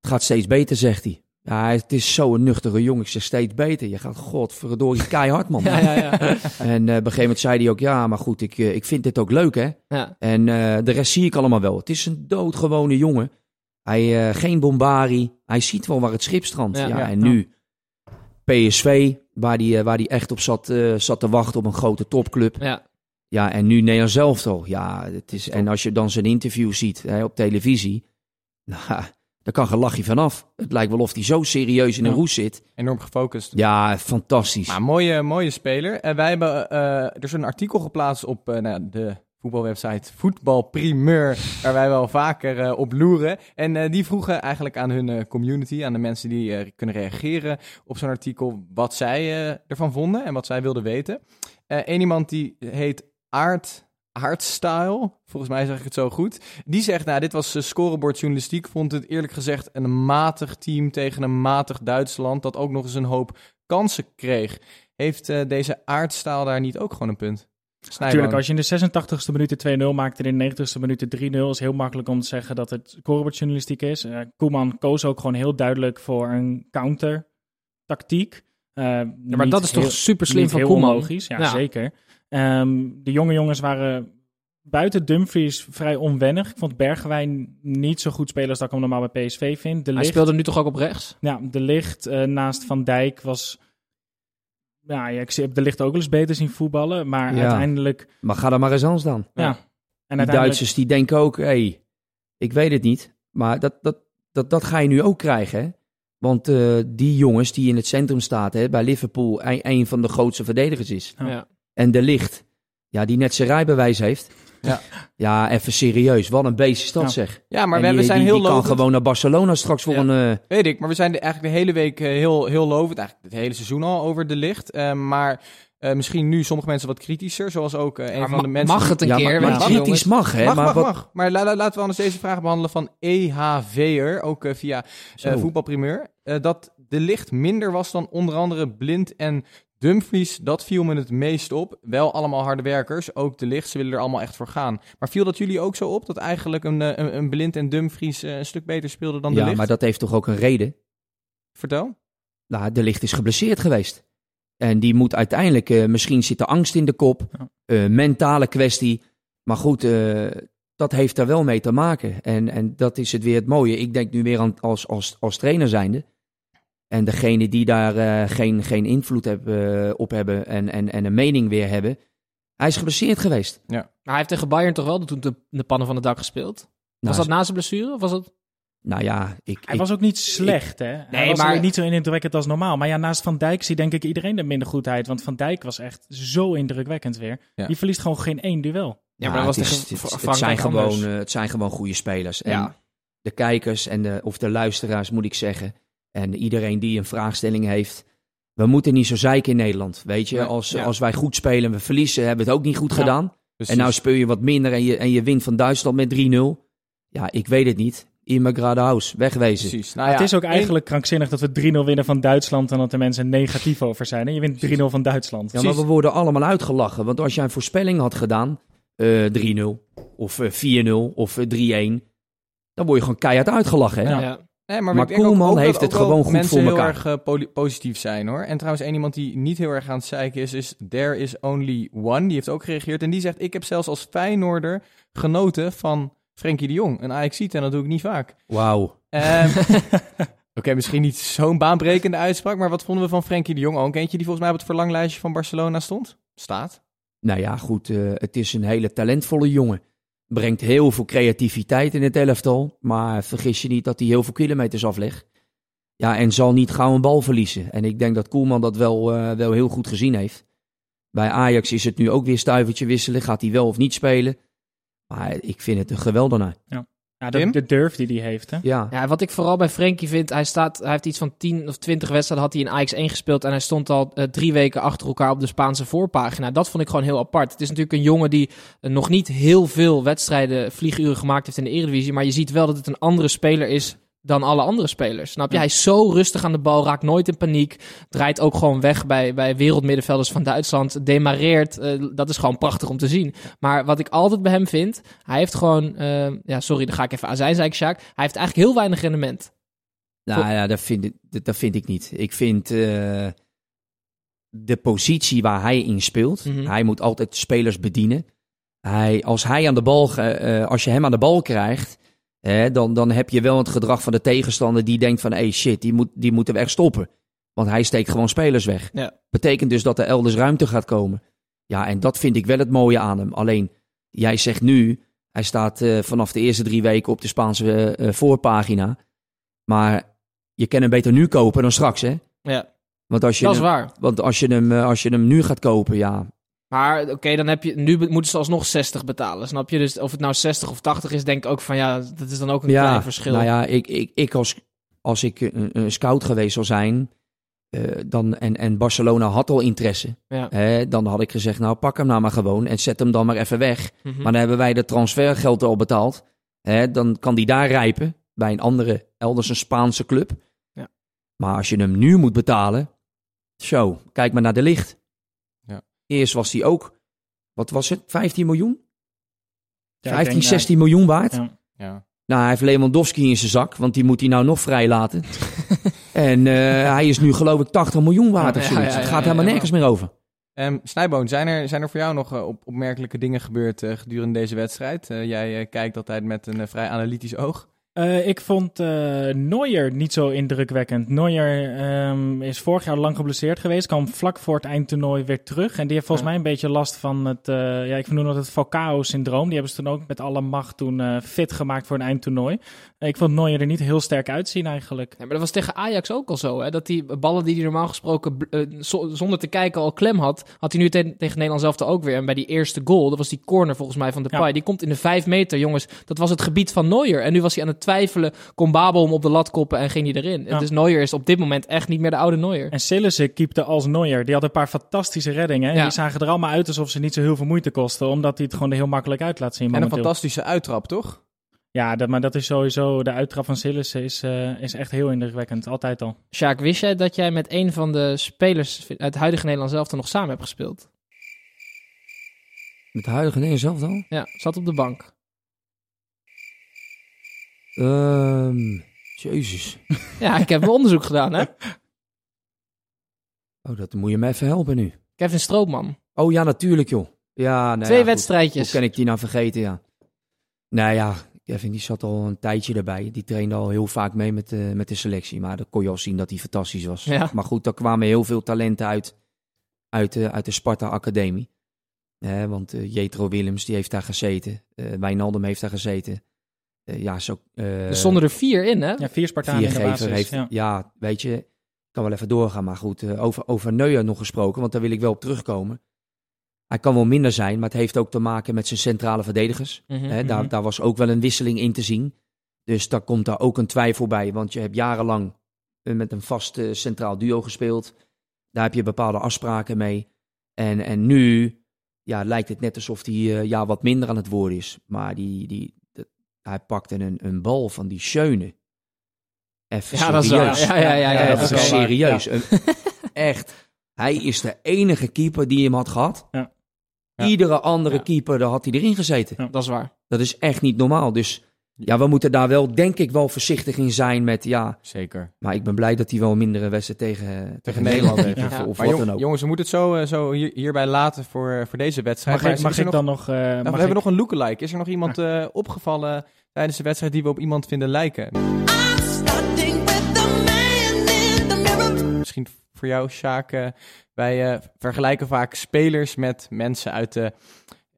het gaat steeds beter, zegt hij. Ja, het is zo'n nuchtere jongen. Ik zeg steeds beter. Je gaat, godverdorie, keihard, man. Ja, ja, ja. En eh, op een gegeven moment zei hij ook, ja, maar goed, ik, eh, ik vind dit ook leuk, hè. ja. En eh, de rest zie ik allemaal wel. Het is een doodgewone jongen. Hij, geen bombari. Hij ziet wel waar het schip strandt. Ja. En nu PSV, waar die, waar die echt op zat, zat te wachten op een grote topclub. ja. Ja, en nu Nederland zelf toch. Ja, het is, en als je dan zijn interview ziet hè, op televisie, nou, daar kan geen lachje vanaf. Het lijkt wel of hij zo serieus in een Ja. roes zit. Enorm gefocust. Ja, fantastisch. Maar mooie, mooie speler. En wij hebben, eh, er is een artikel geplaatst op eh, nou, de voetbalwebsite Voetbal Primeur, waar wij wel vaker eh, op loeren. En eh, die vroegen eigenlijk aan hun eh, community, aan de mensen die eh, kunnen reageren op zo'n artikel, wat zij eh, ervan vonden en wat zij wilden weten. Eén iemand die heet Aard Aardstyle, volgens mij zeg ik het zo goed. Die zegt, nou, dit was uh, scorebordjournalistiek. Vond het eerlijk gezegd een matig team tegen een matig Duitsland... dat ook nog eens een hoop kansen kreeg. Heeft uh, deze aardstaal daar niet ook gewoon een punt? Natuurlijk, als je in de 86e minuut 2-0 maakt en in de 90e minuut 3-0... is heel makkelijk om te zeggen dat het scorebordjournalistiek is. Uh, Koeman koos ook gewoon heel duidelijk voor een counter-tactiek. Uh, ja, maar dat is toch super slim van Koeman? logisch, ja, ja. zeker. Um, de jonge jongens waren buiten Dumfries vrij onwennig. Ik vond Bergwijn niet zo goed spelen als dat ik hem normaal bij PSV vind. De Hij speelde nu toch ook op rechts? Ja, de licht uh, naast Van Dijk was... Ja, ja, ik heb de licht ook wel eens beter zien voetballen, maar ja. uiteindelijk... Maar ga dan maar eens anders dan. Ja. En die uiteindelijk... Duitsers die denken ook, hé, hey, ik weet het niet. Maar dat, dat, dat, dat ga je nu ook krijgen, hè? Want uh, die jongens die in het centrum staan, hè, bij Liverpool, een, een van de grootste verdedigers is. Ja. En de licht, ja, die net zijn rijbewijs heeft. Ja, ja even serieus. Wat een beest is dat, ja. zeg. Ja, maar en we, die, zijn die, heel die kan gewoon naar Barcelona straks voor Ja. een... Uh... Weet ik, maar we zijn de, eigenlijk de hele week uh, heel, heel lovend. Eigenlijk het hele seizoen al over de licht. Uh, maar uh, misschien nu sommige mensen wat kritischer. Zoals ook uh, een maar van de mensen... Mag het een ja, keer? Maar, maar kritisch mag, hè. Mag, maar mag, wat... mag. Maar la, la, laten we anders deze vraag behandelen van EHV'er. Ook uh, via voetbalprimeur. dat de licht minder was dan onder andere Blind en Dumfries, dat viel me het meest op. Wel allemaal harde werkers, ook de licht, ze willen er allemaal echt voor gaan. Maar viel dat jullie ook zo op, dat eigenlijk een, een, een Blind en Dumfries uh, een stuk beter speelden dan de ja, licht? Ja, maar dat heeft toch ook een reden? Vertel. Nou, de licht is geblesseerd geweest. En die moet uiteindelijk, uh, misschien zit er angst in de kop, ja. uh, mentale kwestie. Maar goed, uh, dat heeft daar wel mee te maken. En, en dat is het weer het mooie. Ik denk nu weer aan als, als, als trainer zijnde. En degene die daar uh, geen, geen invloed heb, uh, op hebben en, en, en een mening weer hebben. Hij is geblesseerd geweest. Ja. Maar hij heeft tegen Bayern toch wel toen de, de pannen van het dak gespeeld? Was Nou, dat na zijn blessure? Of was dat... Nou ja, ik, hij ik, was ook niet slecht, ik, hè? Hij nee, was maar niet zo indrukwekkend als normaal. Maar ja, naast Van Dijk zie denk ik iedereen de minder goedheid. Want Van Dijk was echt zo indrukwekkend weer. Ja. Die verliest gewoon geen één duel. Ja, maar dat was het, is, tegen het, het, zijn gewoon, uh, het zijn gewoon goede spelers. En ja. de kijkers en de, of de luisteraars, moet ik zeggen. En iedereen die een vraagstelling heeft. We moeten niet zo zeiken in Nederland. Weet je, als, ja. als wij goed spelen en we verliezen, hebben we het ook niet goed Ja. gedaan. Precies. En nou speel je wat minder en je, en je wint van Duitsland met 3-0. Ja, ik weet het niet. Immer geradeaus, wegwezen. Precies. Nou ja, het is ook eigenlijk krankzinnig dat we 3-0 winnen van Duitsland en dat er mensen negatief over zijn. hè? Je wint 3-0 van Duitsland. Ja, maar we worden allemaal uitgelachen. Want als jij een voorspelling had gedaan, eh 3-0 of eh, 4-0 of eh, 3-1, dan word je gewoon keihard uitgelachen. Hè? Ja. Nee, maar, Maar denk ook- heeft het ook gewoon goed mensen voor heel elkaar. erg eh, positief zijn hoor. En trouwens, één iemand die niet heel erg aan het zeiken is, is There is Only One. Die heeft ook gereageerd en die zegt, ik heb zelfs als Feyenoorder genoten van Frenkie de Jong. Een ajax en dat doe ik niet vaak. Wauw. Ehm, Oké, misschien niet zo'n baanbrekende uitspraak, maar wat vonden we van Frenkie de Jong? Ook eentje die volgens mij op het verlanglijstje van Barcelona stond? Staat. Nou ja, goed, eh, het is een hele talentvolle jongen. Brengt heel veel creativiteit in het elftal. Maar vergis je niet dat hij heel veel kilometers aflegt. Ja, en zal niet gauw een bal verliezen. En ik denk dat Koelman dat wel, eh, wel heel goed gezien heeft. Bij Ajax is het nu ook weer stuivertje wisselen. Gaat hij wel of niet spelen? Maar ik vind het een geweldenaar. Ja, de, Tim? de durf die hij heeft. Hè? Ja, Ja, wat ik vooral bij Frenkie vind, hij, staat, hij heeft iets van 10 of 20 wedstrijden had hij in Ajax 1 gespeeld en hij stond al eh, drie weken achter elkaar op de Spaanse voorpagina. Dat vond ik gewoon heel apart. Het is natuurlijk een jongen die eh, nog niet heel veel wedstrijden, vlieguren gemaakt heeft in de Eredivisie, maar je ziet wel dat het een andere speler is dan alle andere spelers. Snap je? Hij is zo rustig aan de bal, raakt nooit in paniek. Draait ook gewoon weg bij, bij wereldmiddenvelders van Duitsland. Demareert. eh, dat is gewoon prachtig om te zien. Maar wat ik altijd bij hem vind, hij heeft gewoon... eh, ja, sorry, dan ga ik even aan zijn zijk, Sjaak. Hij heeft eigenlijk heel weinig rendement. Nou ja, dat vind, ik, dat, dat vind ik niet. Ik vind eh, de positie waar hij in speelt, Mhm. hij moet altijd spelers bedienen. Hij, als, hij aan de bal, als je hem aan de bal krijgt, hè, dan, dan heb je wel het gedrag van de tegenstander die denkt van, hey shit, die, moet, die moeten we echt stoppen. Want hij steekt gewoon spelers weg. Ja. Betekent dus dat er elders ruimte gaat komen. Ja, en dat vind ik wel het mooie aan hem. Alleen, jij zegt nu, hij staat eh, vanaf de eerste drie weken op de Spaanse eh, voorpagina. Maar je kan hem beter nu kopen dan straks, hè? Ja, Want als je, dat is hem, waar. want als je, hem, eh, als je hem nu gaat kopen, ja. Maar oké, dan heb je nu moeten ze alsnog 60 betalen. Snap je? Dus of het nou 60 of 80 is, denk ik ook van ja, dat is dan ook een ja, klein verschil. Nou ja, ik, ik, ik als, als ik een, scout geweest zou zijn, eh, dan, en, en Barcelona had al interesse, Ja. hè, dan had ik gezegd, nou pak hem nou maar gewoon en zet hem dan maar even weg. Mhm. Maar dan hebben wij de transfergeld al betaald. Hè, dan kan die daar rijpen bij een andere, elders een Spaanse club. Ja. Maar als je hem nu moet betalen, zo, kijk maar naar de licht. Eerst was hij ook, wat was het, 15 miljoen? Ja, ik 15, denk, ja, 16 miljoen waard? Ja. Ja. Nou, hij heeft Lewandowski in zijn zak, want die moet hij nou nog vrijlaten. en eh, hij is nu geloof ik 80 miljoen waard of zoiets. ja, ja, Het gaat ja, helemaal ja, nergens meer over. Ehm Snijboon, zijn er, zijn er voor jou nog eh, op, opmerkelijke dingen gebeurd eh, gedurende deze wedstrijd? Eh, jij kijkt altijd met een vrij analytisch oog. Eh, ik vond Neuer niet zo indrukwekkend. Neuer ehm, is vorig jaar lang geblesseerd geweest, kwam vlak voor het eindtoernooi weer terug. En die heeft volgens Ja. mij een beetje last van het, eh, ja, ik noem dat het Falcao-syndroom. Die hebben ze toen ook met alle macht toen fit gemaakt voor een eindtoernooi. Ik vond Neuer er niet heel sterk uitzien eigenlijk. Ja, maar dat was tegen Ajax ook al zo. Hè? Dat die ballen die hij normaal gesproken eh, zo- zonder te kijken al klem had, had hij nu te- tegen Nederland zelf ook weer. En bij die eerste goal, dat was die corner volgens mij van de Ja. Die komt in de vijf meter, jongens. Dat was het gebied van Neuer. En nu was hij aan het twijfelen. Kon Babel hem op de lat koppen en ging hij erin. Ja. Dus Neuer is op dit moment echt niet meer de oude Neuer. En Sillissen keepte als Neuer. Die had een paar fantastische reddingen. Ja. Die zagen er allemaal uit alsof ze niet zo heel veel moeite kosten. Omdat hij het gewoon er heel makkelijk uit laat zien. En een fantastische uittrap, toch? Ja, dat, maar dat is sowieso... De uittrap van Sillissen is, eh, is echt heel indrukwekkend. Altijd al. Sjaak, wist jij dat jij met een van de spelers uit het huidige Nederland zelf nog samen hebt gespeeld? Met de huidige Nederland zelf dan? Ja, zat op de bank. Ehm jezus. Ja, ik heb mijn onderzoek gedaan, hè? Oh, dat moet je me even helpen nu. Kevin Stroopman. Oh ja, natuurlijk joh. Ja, nou Twee ja, wedstrijdjes. Hoe kan ik die nou vergeten, ja. Nou ja, Kevin die zat al een tijdje erbij. Die trainde al heel vaak mee met de, met de selectie. Maar dan kon je al zien dat hij fantastisch was. Ja. Maar goed, daar kwamen heel veel talenten uit, uit, de, uit de Sparta Academie. Hè, want eh, Jetro Willems die heeft daar gezeten. eh Wijnaldum heeft daar gezeten. Eh, ja, zo... eh, Er stonden er vier in, hè? Ja, vier Spartanen in de basis. heeft, ja. ja. weet je, ik kan wel even doorgaan, maar goed, eh, over, over Neuer nog gesproken, want daar wil ik wel op terugkomen. Hij kan wel minder zijn, maar het heeft ook te maken met zijn centrale verdedigers. Mhm. Hè, daar, mhm. daar was ook wel een wisseling in te zien. Dus daar komt daar ook een twijfel bij, want je hebt jarenlang eh, met een vast eh, centraal duo gespeeld. Daar heb je bepaalde afspraken mee. En, en nu ja, lijkt het net alsof hij eh, ja, wat minder aan het worden is. Maar die, die, dat- hij pakte een, een bal van die Schöne. Even Ja, dat is serieus. Ja, ja, ja, ja, Even dat is serieus. Echt. Hij is de enige keeper die hem had gehad. Ja. Ja. Iedere andere Ja. keeper, daar had hij erin gezeten. Ja. Dat is waar. Dat is echt niet normaal. Dus ja, we moeten daar wel, denk ik, wel voorzichtig in zijn met, ja... Zeker. Maar ik ben blij dat hij wel mindere wedstrijd tegen, tegen, Nederland heeft. Of, wat jong- dan ook. jongens, we moeten het zo, eh, zo hier, hierbij laten voor, voor deze wedstrijd. Mag, Maar ik, is mag ik nog, dan nog... eh, Nou, mag we ik- hebben nog een lookalike. Is er nog iemand eh, opgevallen tijdens de wedstrijd die we op iemand vinden lijken? Misschien voor jou, Sjaak. Wij eh, vergelijken vaak spelers met mensen uit de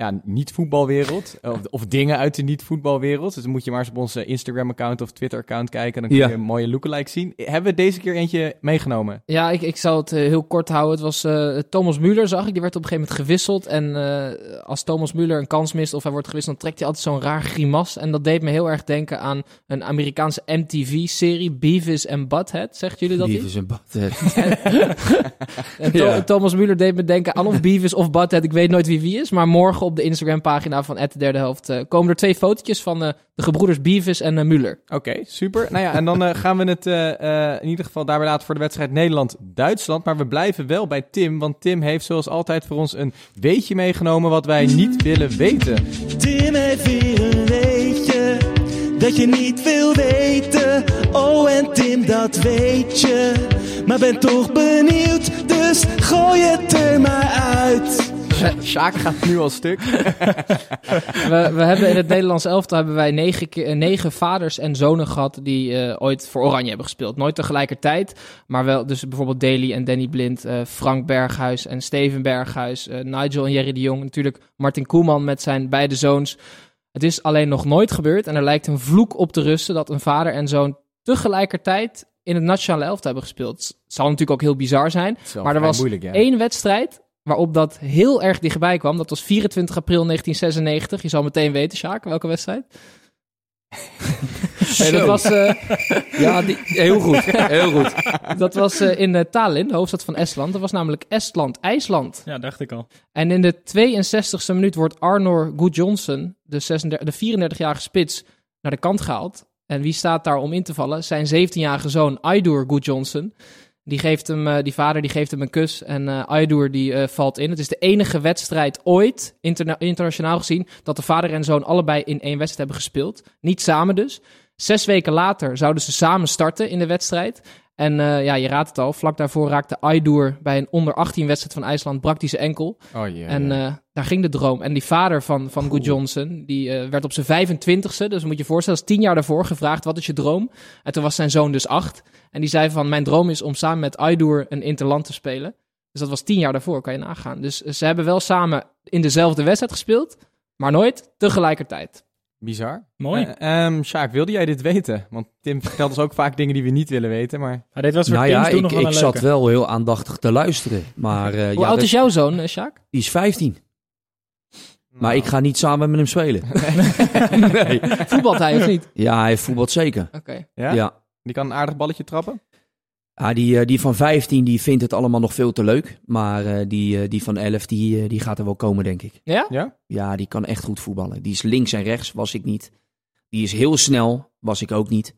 ja, niet-voetbalwereld. Of, of dingen uit de niet-voetbalwereld. Dus dan moet je maar eens op onze Instagram-account of Twitter-account kijken. Dan kun Ja. je een mooie lookalike zien. Hebben we deze keer eentje meegenomen? Ja, ik, ik zal het eh, heel kort houden. Het was eh, Thomas Müller, zag ik. Die werd op een gegeven moment gewisseld. En eh, als Thomas Müller een kans mist of hij wordt gewisseld, dan trekt hij altijd zo'n raar grimas. En dat deed me heel erg denken aan een Amerikaanse MTV-serie, Beavis and Butthead. Zegt jullie dat Lief niet? is een bad. En Ja. Thomas Müller deed me denken aan of Beavis of Butthead. Ik weet nooit wie wie is. Maar morgen op de Instagram-pagina van de derde helft eh, komen er twee fotootjes van eh, de gebroeders Beavis en uh, Muller. Oké, super. Nou ja, en dan uh, gaan we het uh, in ieder geval daarbij laten voor de wedstrijd Nederland-Duitsland. Maar we blijven wel bij Tim, want Tim heeft zoals altijd voor ons een weetje meegenomen wat wij niet willen weten. Tim heeft weer een weetje dat je niet wil weten. Oh, en Tim, dat weet je. Maar ben toch benieuwd, dus gooi het er maar uit. Sjaak gaat nu al stuk. we, we hebben in het Nederlands elftal hebben wij negen, keer, negen vaders en zonen gehad die uh, ooit voor Oranje hebben gespeeld. Nooit tegelijkertijd, maar wel dus bijvoorbeeld Daly en Danny Blind, uh, Frank Berghuis en Steven Berghuis, uh, Nigel en Jerry de Jong. Natuurlijk Martin Koeman met zijn beide zoons. Het is alleen nog nooit gebeurd en er lijkt een vloek op te rusten dat een vader en zoon tegelijkertijd in het nationale elftal hebben gespeeld. Het zal natuurlijk ook heel bizar zijn, maar er was moeilijk, ja. één wedstrijd waarop dat heel erg dichtbij kwam. Dat was 24 april 1996. Je zal meteen weten, Sjaak, welke wedstrijd? nee, dat was... Uh, ja, die, heel goed. Heel goed. dat was uh, in uh, Tallinn, de hoofdstad van Estland. Dat was namelijk Estland-IJsland. Ja, dacht ik al. En in de 62e minuut wordt Arnor Gudjonsson, de, 36, de 34-jarige spits, naar de kant gehaald. En wie staat daar om in te vallen? Zijn 17-jarige zoon Aidur Gudjonsson. Die, geeft hem, uh, die vader die geeft hem een kus en uh, die uh, valt in. Het is de enige wedstrijd ooit, interna internationaal gezien, dat de vader en zoon allebei in één wedstrijd hebben gespeeld. Niet samen dus. Zes weken later zouden ze samen starten in de wedstrijd. En ja, je raadt het al, vlak daarvoor raakte Aydour bij een onder 18 wedstrijd van IJsland, zijn enkel. Oh, yeah, en daar ging de droom. En die vader van, van Good Johnson, die werd op zijn 25ste, dus moet je je voorstellen, is tien jaar daarvoor gevraagd, wat is je droom? En toen was zijn zoon dus acht. En die zei van, mijn droom is om samen met Aydour een interland te spelen. Dus dat was tien jaar daarvoor, kan je nagaan. Dus ze hebben wel samen in dezelfde wedstrijd gespeeld, maar nooit tegelijkertijd. Bizar. Mooi. Uh, um, Sjaak, wilde jij dit weten? Want Tim vertelt ons ook vaak dingen die we niet willen weten, maar... maar dit was voor nou Tim's ja, ik, nog wel ik een zat leuke. wel heel aandachtig te luisteren. Maar, uh, Hoe ja, oud dat- is jouw zoon, eh, Sjaak? Die is 15. Maar ik ga niet samen met hem spelen. nee. Voetbalt hij of niet? Ja, hij voetbalt zeker. Oké. Ja? Ja. Die kan een aardig balletje trappen? Ah, die, eh, die van 15 die vindt het allemaal nog veel te leuk. Maar eh, die, eh, die van 11 die, die gaat er wel komen, denk ik. Ja? Ja? Ja, die kan echt goed voetballen. Die is links en rechts, was ik niet. Die is heel snel, was ik ook niet.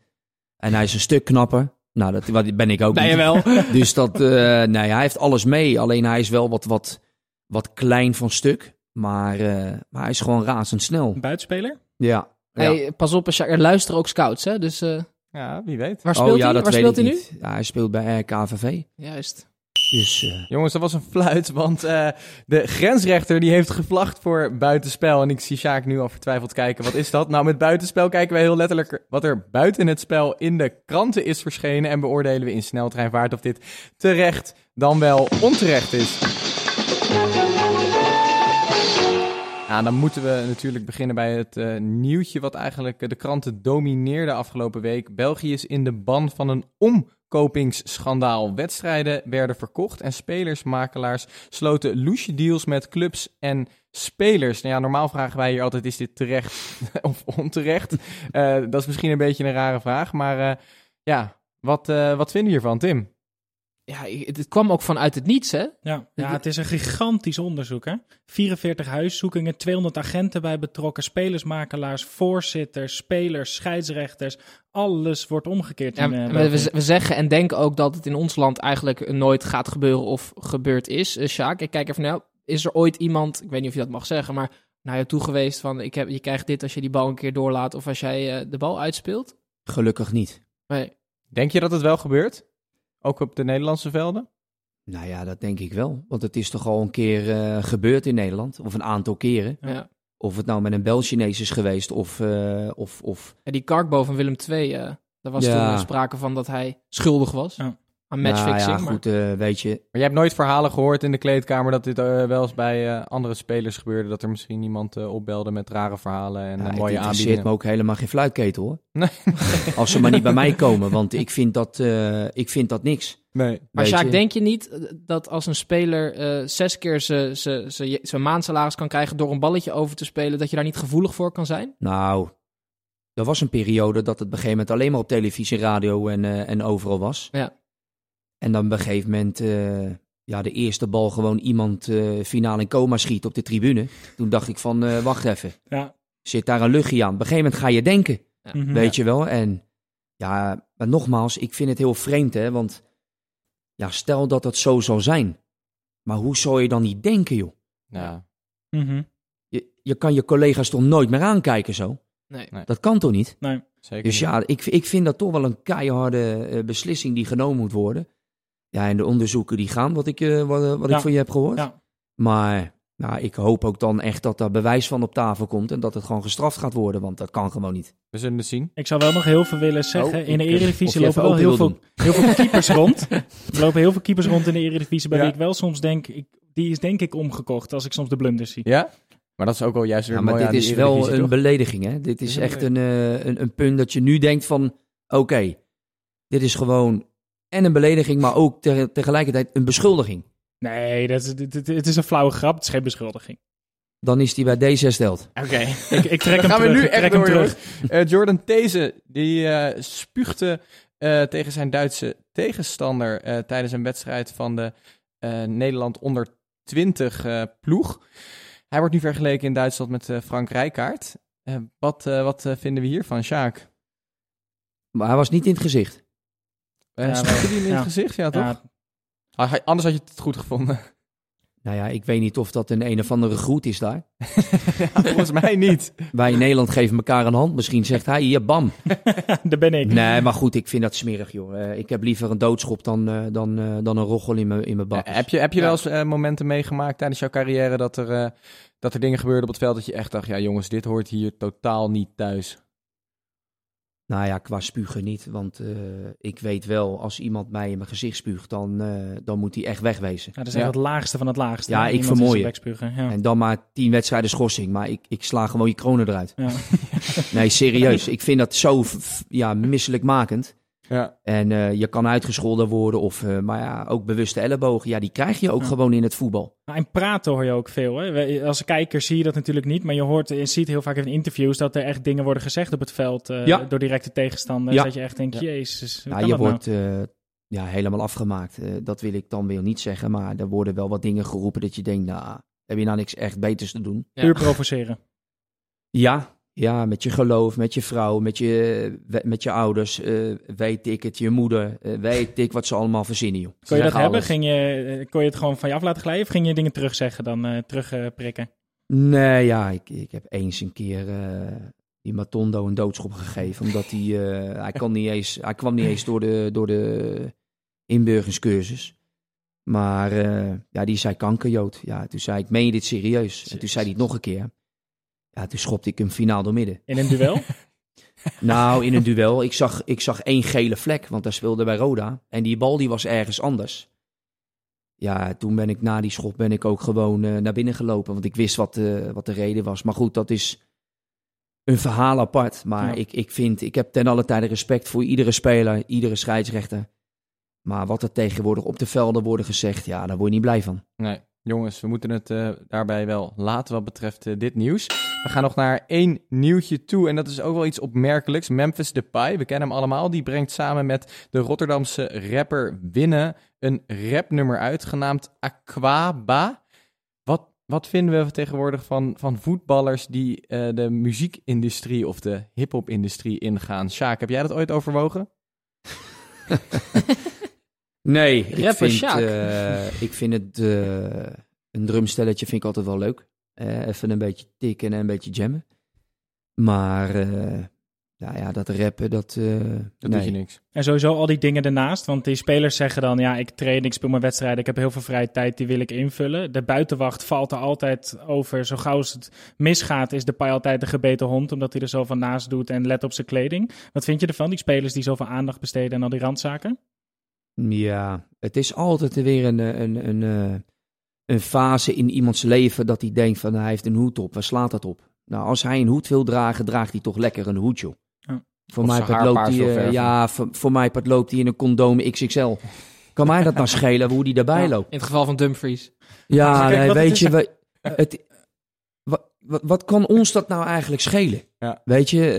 En hij is een stuk knapper. Nou, dat wat ben ik ook Ben niet. je wel? Dus dat, eh, nee, hij heeft alles mee. Alleen hij is wel wat, wat, wat klein van stuk. Maar, eh, maar hij is gewoon razendsnel. Een buitenspeler? Ja. ja. Hey, pas op, er luisteren ook scouts, hè? Dus eh, Ja, wie weet. waar speelt oh ja, hij? dat Waar weet speelt ik hij nu? niet. Ja, hij speelt bij RKVV. Juist. Dus eh, Jongens, dat was een fluit, want eh, de grensrechter die heeft gevlacht voor buitenspel. En ik zie Sjaak nu al vertwijfeld kijken. Wat is dat? Nou, met buitenspel kijken wij heel letterlijk wat er buiten het spel in de kranten is verschenen. En beoordelen we in sneltreinvaart of dit terecht dan wel onterecht is. Ja, dan moeten we natuurlijk beginnen bij het eh, nieuwtje wat eigenlijk de kranten domineerde afgelopen week. België is in de ban van een omkopingsschandaal. Wedstrijden werden verkocht en spelersmakelaars sloten loesje deals met clubs en spelers. Nou ja, normaal vragen wij hier altijd, is dit terecht of onterecht? Eh, dat is misschien een beetje een rare vraag, maar eh, ja, wat, wat vinden we hiervan, Tim? Ja, het, kwam ook vanuit het niets, hè? Ja, ja, het is een gigantisch onderzoek. Hè? 44 huiszoekingen, 200 agenten bij betrokken, spelersmakelaars, voorzitters, spelers, scheidsrechters. Alles wordt omgekeerd. Ja, in, eh, we, we, zeggen en denken ook dat het in ons land eigenlijk nooit gaat gebeuren of gebeurd is. Uh, Sjaak, ik kijk even nou, is er ooit iemand, ik weet niet of je dat mag zeggen, maar naar jou toe geweest van, ik heb, je krijgt dit als je die bal een keer doorlaat of als jij eh, de bal uitspeelt? gelukkig niet. Nee. Denk je dat het wel gebeurt? Ook op de Nederlandse velden? Nou ja, dat denk ik wel. Want het is toch al een keer eh, gebeurd in Nederland. Of een aantal keren. Ja. Of het nou met een Bel-Chinees is geweest of... eh, of, of En die Karkbo van Willem II, eh daar was Ja. toen sprake van dat hij schuldig was Ja. Aan matchfixing. Nou ja, maar- goed, eh, weet je. Maar jij hebt nooit verhalen gehoord in de kleedkamer dat dit eh, wel eens bij eh, andere spelers gebeurde. Dat er misschien iemand opbelde met rare verhalen en Ja, eh, het mooie interesseert aanbiedingen. me ook helemaal geen fluitketel hoor. Nee. Als ze maar niet bij mij komen, want ik vind dat, eh, ik vind dat niks. Nee. Maar Sjaak, denk je niet dat als een speler eh, zes keer zijn- maandsalaris kan krijgen door een balletje over te spelen, dat je daar niet gevoelig voor kan zijn? Nou, er was een periode dat het op een gegeven moment alleen maar op televisie, radio en, eh, en overal was. Ja. En dan op een gegeven moment, eh, ja, de eerste bal gewoon iemand eh, finaal in coma schiet op de tribune. Toen dacht ik van, eh, wacht even. Ja. Zit daar een luchtje aan? Op een gegeven moment ga je denken. Mhm. Weet je wel? En ja, maar nogmaals, ik vind het heel vreemd, hè. Want ja, stel dat het zo zou zijn. Maar hoe zou je dan niet denken, joh? Ja. Mhm. Je, je kan je collega's toch nooit meer aankijken zo? Nee. Nee. Dat kan toch niet? Nee. Zeker Dus niet. ja, ik, ik vind dat toch wel een keiharde eh, beslissing die genomen moet worden. Ja, en de onderzoeken die gaan, wat ik, eh, wat, wat Ja. ik van je heb gehoord. Ja. Maar nou, ik hoop ook dan echt dat daar bewijs van op tafel komt en dat het gewoon gestraft gaat worden, want dat kan gewoon niet. We zullen het zien. Ik zou wel nog heel veel willen zeggen. Oh, in de eh, Eredivisie lopen wel heel veel, heel veel keepers rond. Er lopen heel veel keepers rond in de Eredivisie, bij Ja. wie ik wel soms denk, ik, die is denk ik omgekocht als ik soms de blunders zie. Ja? Maar dat is ook wel juist weer Ja, maar mooi dit aan is wel een toch? belediging, hè? Dit is echt eh, een, een punt dat je nu denkt van, oké, dit is gewoon en een belediging, maar ook te- tegelijkertijd een beschuldiging. Nee, dat dit- het is een flauwe grap, het is geen beschuldiging. Dan is die bij D6 stelt. Oké, ik, ik trek Dan hem gaan we terug. nu echt door, terug. Eh, Jordan These, die eh spuugde eh, tegen zijn Duitse tegenstander eh, tijdens een wedstrijd van de eh, Nederland onder 20 eh, ploeg. Hij wordt nu vergeleken in Duitsland met eh, Frank Rijkaard. Eh, wat eh, wat vinden we hiervan, Sjaak? Maar hij was niet in het gezicht. Uh, Ja, spuugde wel. hij hem in Ja. het gezicht? Ja, toch? Ah, anders had je het goed gevonden. Nou ja, ik weet niet of dat een een of andere groet is daar. ja, volgens mij niet. Wij in Nederland geven elkaar een hand. Misschien zegt hij hier, bam. daar ben ik. Nee, maar goed, ik vind dat smerig, joh. Eh, ik heb liever een doodschop dan, eh, dan, eh, dan een roggel in mijn in mijn bak. Heb je, heb je Ja. wel eens momenten meegemaakt tijdens jouw carrière dat er, eh, dat er dingen gebeurden op het veld dat je echt dacht, ja jongens, dit hoort hier totaal niet thuis. Nou ja, qua spugen niet. Want eh, ik weet wel, als iemand mij in mijn gezicht spuugt, dan, eh, dan moet hij echt wegwezen. Ja, dat is echt Ja. het laagste van het laagste. Ja, ik vermooi Ja. En dan maar tien wedstrijden schorsing. Maar ik, ik sla gewoon je kronen eruit. Ja. Nee, serieus. Ik vind dat zo ja, misselijkmakend. Ja. En eh, je kan uitgescholden worden of, eh, maar ja, ook bewuste ellebogen. Ja, die krijg je ook Ja. gewoon in het voetbal. Nou, en praten hoor je ook veel. Hè? Als kijker zie je dat natuurlijk niet, maar je hoort en ziet heel vaak in interviews dat er echt dingen worden gezegd op het veld eh, Ja. door directe tegenstanders. Ja. Dat je echt denkt, Ja. jezus, hoe je dat nou? wordt eh, ja, helemaal afgemaakt. Eh, dat wil ik dan weer niet zeggen, maar er worden wel wat dingen geroepen dat je denkt, nou, heb je nou niks echt beters te doen? Ja. Puur provoceren. Ja, ja, met je geloof, met je vrouw, met je, met je ouders, eh, weet ik het, je moeder, eh, weet ik wat ze allemaal verzinnen, joh. Kon je dat hebben? alles. Ging je, eh, kon je het gewoon van je af laten glijden of ging je dingen terugzeggen dan eh terugprikken? Nee, ja, ik, ik heb eens een keer die Matondo een doodschop gegeven, omdat hij, hij, kwam niet eens, hij kwam niet eens door de, door de inburgeringscursus. Maar ja, die zei kankerjood. Ja, toen zei ik, meen je dit serieus? En toen zei hij het nog een keer. Ja, toen schopte ik hem finaal door midden. In een duel? Nou, in een duel. Ik zag, ik zag één gele vlek, want hij speelde bij Roda. En die bal die was ergens anders. Ja, toen ben ik na die schop ben ik ook gewoon eh, naar binnen gelopen. Want ik wist wat, eh, wat de reden was. Maar goed, dat is een verhaal apart. Maar Ja. ik, ik vind, ik heb ten alle tijde respect voor iedere speler, iedere scheidsrechter. Maar wat er tegenwoordig op de velden worden gezegd, ja, daar word je niet blij van. Nee, jongens, we moeten het eh, daarbij wel laten wat betreft eh, dit nieuws. We gaan nog naar één nieuwtje toe en dat is ook wel iets opmerkelijks. Memphis Depay, we kennen hem allemaal, die brengt samen met de Rotterdamse rapper Winne een rapnummer uit, genaamd Aquaba. Wat, wat vinden we tegenwoordig van, van voetballers die eh, de muziekindustrie of de hip-hop-industrie ingaan? Sjaak, heb jij dat ooit overwogen? Nee, ik Rapper vind, Sjaak. eh, ik vind het eh, een drumstelletje vind ik altijd wel leuk. Eh, even een beetje tikken en een beetje jammen. Maar eh, nou ja, dat rappen, dat, eh Dat nee. doet je niks. En sowieso al die dingen ernaast. Want die spelers zeggen dan, ja, ik train, ik speel mijn wedstrijden, ik heb heel veel vrije tijd, die wil ik invullen. De buitenwacht valt er altijd over. Zo gauw als het misgaat, is de paai altijd een gebeten hond, omdat hij er zo van naast doet en let op zijn kleding. Wat vind je ervan, die spelers die zoveel aandacht besteden aan al die randzaken? Ja, het is altijd weer een, eh, een, een, eh, een fase in iemands leven dat hij denkt van hij heeft een hoed op. Waar slaat dat op? Nou, als hij een hoed wil dragen, draagt hij toch lekker een hoed, joh. Ja. Voor mij loopt hij, eh, ja, voor, voor mij part loopt hij in een condoom XXL. Kan mij dat nou schelen hoe die daarbij Ja. loopt? In het geval van Dumfries. Ja, nee, weet je, we, het, wat, wat, wat kan ons dat nou eigenlijk schelen? Ja. Weet je,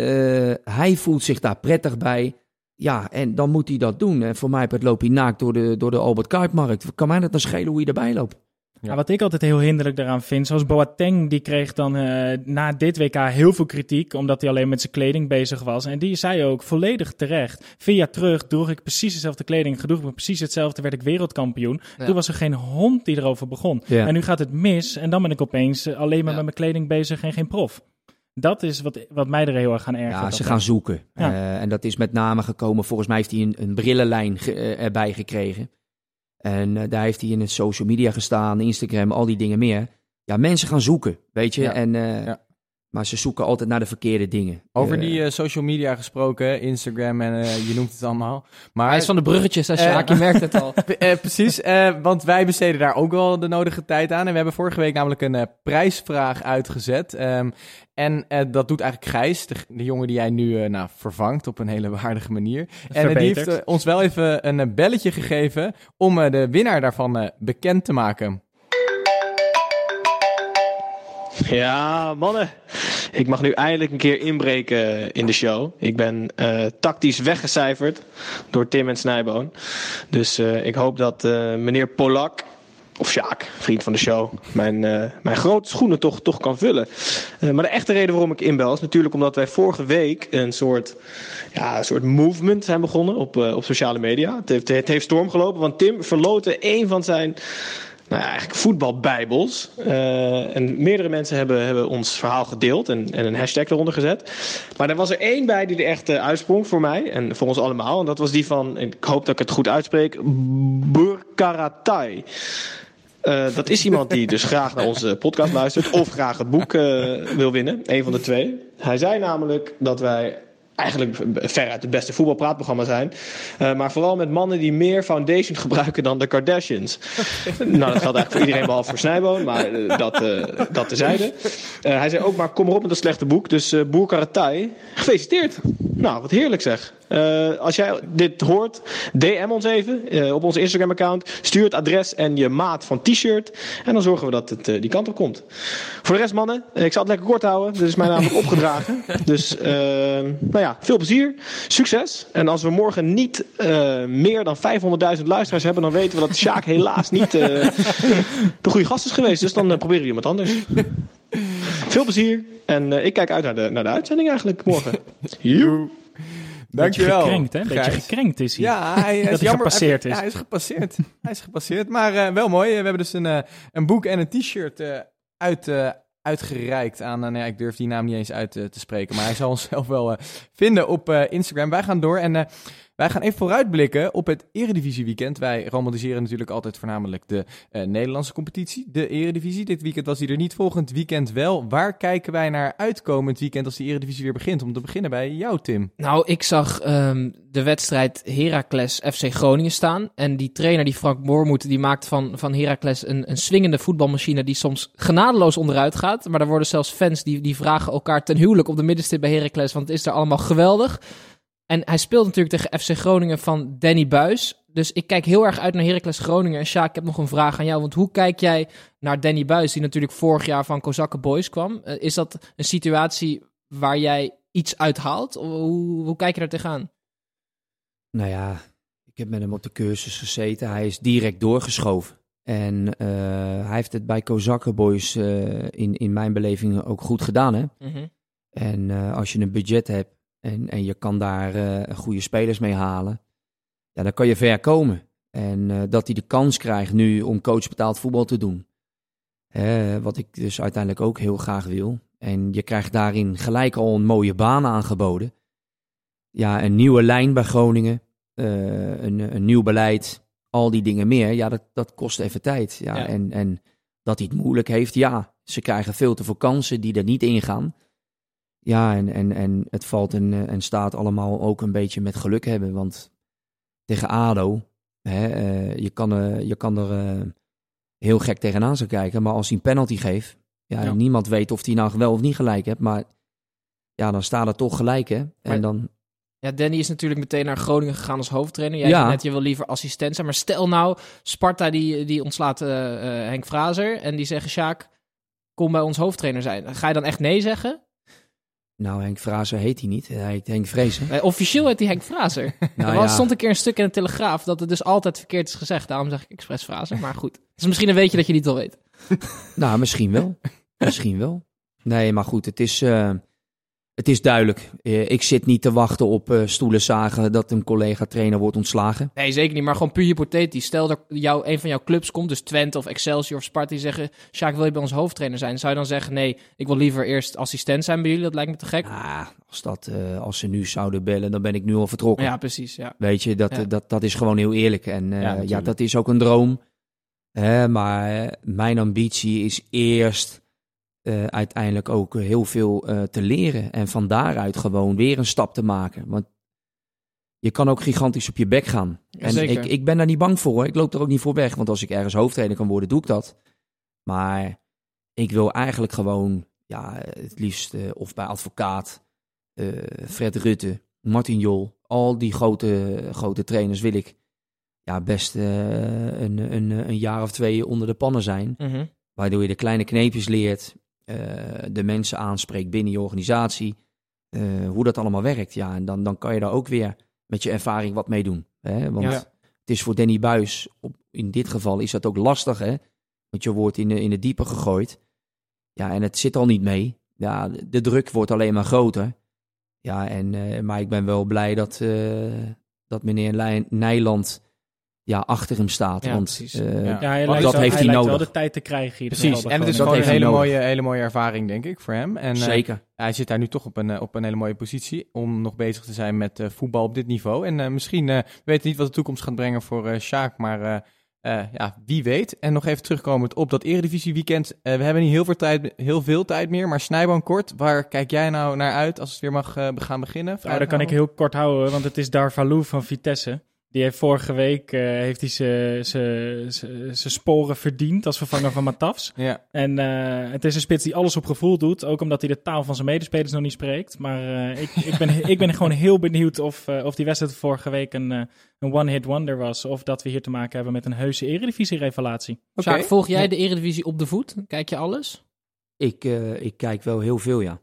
eh, hij voelt zich daar prettig bij. Ja, en dan moet hij dat doen. En voor mij loopt hij naakt door de, door de Albert Kuipmarkt. Kan mij dat dan schelen hoe je erbij loopt? Ja. wat ik altijd heel hinderlijk daaraan vind, zoals Boateng, die kreeg dan uh, na dit WK heel veel kritiek, omdat hij alleen met zijn kleding bezig was. En die zei ook volledig terecht. Vier jaar terug droeg ik precies dezelfde kleding, gedroeg ik me precies hetzelfde, werd ik wereldkampioen. Ja. Toen was er geen hond die erover begon. Ja. En nu gaat het mis en dan ben ik opeens eh, alleen maar met mijn kleding bezig en geen prof. Dat is wat, wat mij er heel erg aan ergert. Ja, ze gaan zoeken. Ja. Uh, en dat is met name gekomen, volgens mij heeft hij een, een brillenlijn ge, uh, erbij gekregen. En uh, daar heeft hij in het social media gestaan, Instagram, al die dingen meer. Ja, mensen gaan zoeken, weet je. Ja. En, Ja. Maar ze zoeken altijd naar de verkeerde dingen. Over Eh, die eh, social media gesproken, Instagram en eh, je noemt het allemaal. Maar, Hij is van de bruggetjes, als je, Eh, je merkt het al. Eh, precies, eh, want wij besteden daar ook wel de nodige tijd aan. En we hebben vorige week namelijk een eh, prijsvraag uitgezet. Ehm, en eh, dat doet eigenlijk Gijs, de, de jongen die jij nu eh, nou, vervangt op een hele waardige manier. En die heeft ons wel even een belletje gegeven om eh, de winnaar daarvan eh, bekend te maken. Ja, mannen. Ik mag nu eindelijk een keer inbreken in de show. Ik ben eh, tactisch weggecijferd door Tim en Snijboon. Dus eh, ik hoop dat eh, meneer Polak, of Sjaak, vriend van de show, mijn, mijn grote schoenen toch, toch kan vullen. Maar de echte reden waarom ik inbel is natuurlijk omdat wij vorige week een soort, ja, een soort movement zijn begonnen op, op sociale media. Het heeft, het heeft storm gelopen, want Tim verloten een van zijn nou eigenlijk voetbalbijbels. Eh, en meerdere mensen hebben, hebben ons verhaal gedeeld en, en een hashtag eronder gezet. Maar er was er één bij die er echt eh, uitsprong voor mij en voor ons allemaal. En dat was die van, ik hoop dat ik het goed uitspreek, Burkaratai. Eh, dat is iemand die dus graag naar onze podcast luistert of graag het boek eh, wil winnen. Een van de twee. Hij zei namelijk dat wij eigenlijk veruit het beste voetbalpraatprogramma zijn. Eh, maar vooral met mannen die meer foundation gebruiken dan de Kardashians. nou, dat geldt eigenlijk voor iedereen behalve voor Snijboon, maar eh, dat, eh dat tezijde. Hij zei ook, maar kom erop met dat slechte boek. Dus Boer Karatai, gefeliciteerd. Nou, wat heerlijk zeg. Als jij dit hoort, DM ons even op onze Instagram-account. Stuur het adres en je maat van t-shirt. En dan zorgen we dat het die kant op komt. Voor de rest, mannen, ik zal het lekker kort houden. Dit is mij namelijk opgedragen. Dus, nou ja, veel plezier. Succes. En als we morgen niet eh, meer dan 500.000 luisteraars hebben, dan weten we dat Sjaak helaas niet eh, de goede gast is geweest. Dus dan eh, proberen we iemand anders. Veel plezier. En eh, ik kijk uit naar de, naar de uitzending eigenlijk morgen. Joe. Dankjewel. Beetje gekrenkt, hè? Beetje Gijs. gekrenkt is hij. Ja, hij is Dat hij jammer, gepasseerd hij- is. Ja, hij is gepasseerd. hij is gepasseerd. Maar eh, wel mooi. We hebben dus een, eh, een boek en een t-shirt eh, uit, uitgereikt aan... eh, nee, ik durf die naam niet eens uit eh, te spreken. Maar hij zal ons zelf wel eh, vinden op Instagram. Wij gaan door en... wij gaan even vooruitblikken op het Eredivisie weekend. Wij romantiseren natuurlijk altijd voornamelijk de eh, Nederlandse competitie, de Eredivisie. Dit weekend was die er niet, volgend weekend wel. Waar kijken wij naar uitkomend weekend als de Eredivisie weer begint? Om te beginnen bij jou, Tim. Nou, ik zag ehm, de wedstrijd Heracles FC Groningen staan. En die trainer, die Frank Moormoed, die maakt van, van Heracles een, een swingende voetbalmachine die soms genadeloos onderuit gaat. Maar er worden zelfs fans die, die vragen elkaar ten huwelijk op de middenstip bij Heracles, want het is er allemaal geweldig. En hij speelt natuurlijk tegen FC Groningen van Danny Buis. Dus ik kijk heel erg uit naar Heracles Groningen. En Sjaak, ik heb nog een vraag aan jou. Want hoe kijk jij naar Danny Buis, die natuurlijk vorig jaar van Kozakken Boys kwam? Eh, is dat een situatie waar jij iets uithaalt? Of hoe, hoe kijk je daar tegenaan? Nou ja, ik heb met hem op de cursus gezeten. Hij is direct doorgeschoven. En eh, hij heeft het bij Kozakken Boys eh, in, in mijn beleving ook goed gedaan. Hè? Mhm. En als je een budget hebt en, en je kan daar eh, goede spelers mee halen, ja, dan kan je ver komen. En eh, dat hij de kans krijgt nu om coach betaald voetbal te doen. Wat ik dus uiteindelijk ook heel graag wil. En je krijgt daarin gelijk al een mooie baan aangeboden. Ja, een nieuwe lijn bij Groningen. eh, een, een nieuw beleid. Al die dingen meer. Ja, dat, dat kost even tijd. Ja, Ja. En, en dat hij het moeilijk heeft, ja. Ze krijgen veel te veel kansen die er niet ingaan. Ja, en, en, en het valt en, eh, en staat allemaal ook een beetje met geluk hebben. Want tegen ADO, hè, eh, je, kan, eh, je kan er heel gek tegenaan zo kijken. Maar als hij een penalty geeft, ja, Ja. niemand weet of hij nou wel of niet gelijk hebt. Maar ja, dan staat het toch gelijk, hè. En Maar- dan, Ja, Danny is natuurlijk meteen naar Groningen gegaan als hoofdtrainer. Jij Ja. net, je wil liever assistent zijn. Maar stel nou, Sparta die, die ontslaat Henk Frazer. En die zeggen, Sjaak, kom bij ons hoofdtrainer zijn. Ga je dan echt nee zeggen? Nou, Henk Fraser heet hij niet. Hij heet Henk Vrezen. Nee, officieel heet hij Henk Fraser. Nou er was, ja. stond een keer een stuk in de Telegraaf dat het dus altijd verkeerd is gezegd. Daarom zeg ik expres Fraser. Maar goed, het is misschien een weetje dat je niet al weet. Nou, misschien wel. misschien wel. Nee, maar goed, het is, eh, het is duidelijk. Eh, ik zit niet te wachten op eh, stoelen zagen dat een collega-trainer wordt ontslagen. Nee, zeker niet. Maar gewoon puur hypothetisch. Stel dat jou, een van jouw clubs komt, dus Twente of Excelsior of Sparta, die zeggen... Sjaak, wil je bij ons hoofdtrainer zijn? Zou je dan zeggen, nee, ik wil liever eerst assistent zijn bij jullie? Dat lijkt me te gek. Ah, als, dat, eh, als ze nu zouden bellen, dan ben ik nu al vertrokken. Ja, precies. Ja. Weet je, dat, Ja. dat, dat is gewoon heel eerlijk. En Ja, ja, dat is ook een droom. Hè, maar mijn ambitie is eerst eh, uiteindelijk ook heel veel eh, te leren. En van daaruit gewoon weer een stap te maken. Want je kan ook gigantisch op je bek gaan. en ik, ik ben daar niet bang voor. Hoor. Ik loop er ook niet voor weg. Want als ik ergens hoofdtrainer kan worden, doe ik dat. Maar ik wil eigenlijk gewoon, ja, het liefst eh, of bij advocaat, eh, Fred Rutte, Martin Jol, al die grote, grote trainers wil ik ja, best eh, een, een, een jaar of twee onder de pannen zijn. Mhm. Waardoor je de kleine kneepjes leert, eh, de mensen aanspreekt binnen je organisatie, eh, hoe dat allemaal werkt. Ja, en dan, dan kan je daar ook weer met je ervaring wat mee doen. Hè? Want Ja. het is voor Danny Buis, op, in dit geval is dat ook lastig, hè? want je wordt in de, in de diepe gegooid. Ja, en het zit al niet mee. Ja, de, druk wordt alleen maar groter. Ja, en, eh, maar ik ben wel blij dat, eh, dat meneer Nijland ja, achter hem staat. Ja, want precies. eh, Ja. Ja, hij dat wel, heeft hij hij lijkt wel nodig. de tijd te krijgen. ieder Precies, en het is ook een hele mooie, hele mooie ervaring, denk ik, voor hem. En, eh, Zeker. hij zit daar nu toch op een, eh, op een hele mooie positie om nog bezig te zijn met eh, voetbal op dit niveau. En eh, misschien, eh, we weten niet wat de toekomst gaat brengen voor eh Sjaak, maar eh, eh, ja, wie weet. En nog even terugkomend op dat Eredivisie weekend. Eh, we hebben niet heel veel, tijd, heel veel tijd meer, maar Snijboom kort. Waar kijk jij nou naar uit als het weer mag eh, gaan beginnen? Nou, dat kan ik heel kort houden, want het is Darvalu van Vitesse. Die heeft vorige week eh, heeft hij zijn- sporen verdiend als vervanger van Matafs. Ja. En eh, het is een spits die alles op gevoel doet. Ook omdat hij de taal van zijn medespelers nog niet spreekt. Maar eh, ik, ik, ben, ik ben gewoon heel benieuwd of, eh, of die wedstrijd vorige week een, een one-hit wonder was. Of dat we hier te maken hebben met een heuse eredivisie-revelatie. Oké. Sjaak, volg jij de Eredivisie op de voet? Kijk je alles? Ik, eh, ik kijk wel heel veel, ja.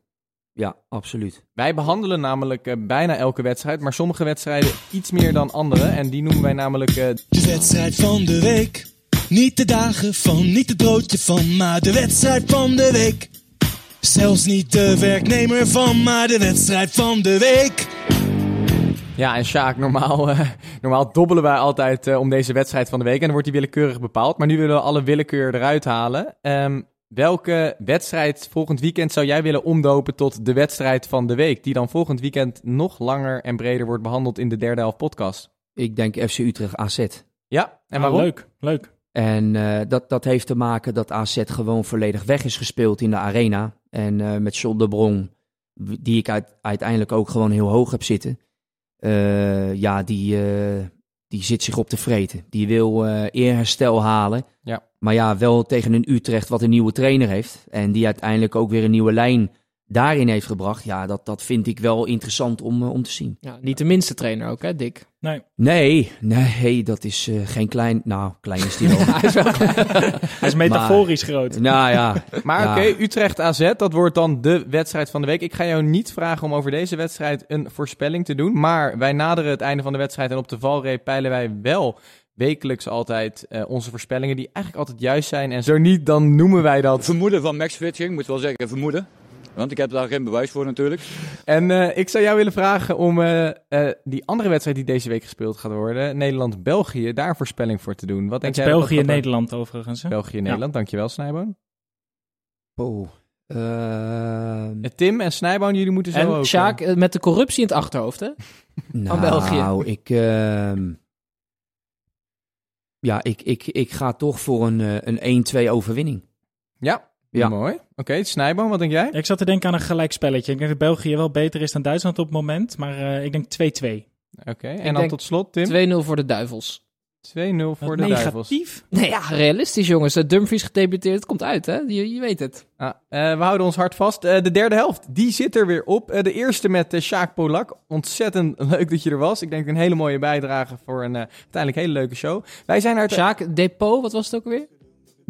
Ja, absoluut. Wij behandelen namelijk eh, bijna elke wedstrijd, maar sommige wedstrijden iets meer dan andere. En die noemen wij namelijk eh, De wedstrijd van de week. Niet de dagen van, niet het broodje van, maar de wedstrijd van de week. Zelfs niet de werknemer van, maar de wedstrijd van de week. Ja, en Sjaak, normaal, eh, normaal dobbelen wij altijd eh, om deze wedstrijd van de week. En dan wordt die willekeurig bepaald. Maar nu willen we alle willekeur eruit halen. Ehm, welke wedstrijd volgend weekend zou jij willen omdopen tot de wedstrijd van de week? Die dan volgend weekend nog langer en breder wordt behandeld in de derde helft podcast. Ik denk FC Utrecht AZ. Ja, en Ah, waarom? leuk, leuk. En eh, dat, dat heeft te maken dat AZ gewoon volledig weg is gespeeld in de arena. En eh, met John de Bron, die ik uit- uiteindelijk ook gewoon heel hoog heb zitten. eh, ja, die, eh, die zit zich op te vreten. Die wil eh, eerherstel halen. Ja. Maar ja, wel tegen een Utrecht wat een nieuwe trainer heeft. En die uiteindelijk ook weer een nieuwe lijn daarin heeft gebracht. Ja, dat, dat vind ik wel interessant om, eh, om te zien. Ja, niet de minste trainer ook, hè, Dick? Nee. Nee, nee, dat is eh, geen klein... Nou, klein is die wel. Hij is wel Hij is metaforisch groot. nou ja. Maar Ja. oké, Utrecht AZ, dat wordt dan de wedstrijd van de week. Ik ga jou niet vragen om over deze wedstrijd een voorspelling te doen. Maar wij naderen het einde van de wedstrijd en op de valreep peilen wij wel wekelijks altijd eh, onze voorspellingen die eigenlijk altijd juist zijn. En zo niet, dan noemen wij dat. Vermoeden van Max Fitching, moet wel zeggen vermoeden. Want ik heb daar geen bewijs voor natuurlijk. En eh, ik zou jou willen vragen om eh, eh, die andere wedstrijd die deze week gespeeld gaat worden, Nederland-België, daar een voorspelling voor te doen. Wat denk Het is jij België-Nederland overigens. België-Nederland, dankjewel Snijboon. Oh. Tim en Snijboon, jullie moeten zo En ook... Sjaak, met de corruptie in het achterhoofd, hè? nou, België. ik... ehm, ja, ik, ik, ik ga toch voor een, een 1-2 overwinning. Ja, Ja. mooi. Oké, Snijboon, wat denk jij? Ik zat te denken aan een gelijkspelletje. Ik denk dat België wel beter is dan Duitsland op het moment. Maar eh, ik denk 2-2. Oké, en Ik dan denk tot slot, Tim. 2-0 voor de Duivels. 2-0 voor de Duivels. Negatief. Nee, ja, realistisch jongens. Eh, Dumfries gedebuteerd, het komt uit, hè? Je, je weet het. Ah, eh, we houden ons hart vast. Eh, de derde helft, die zit er weer op. Eh, de eerste met uh, Sjaak Polak. Ontzettend leuk dat je er was. Ik denk een hele mooie bijdrage voor een eh, uiteindelijk hele leuke show. Wij zijn uit... Sjaak, Depot, wat was het ook weer?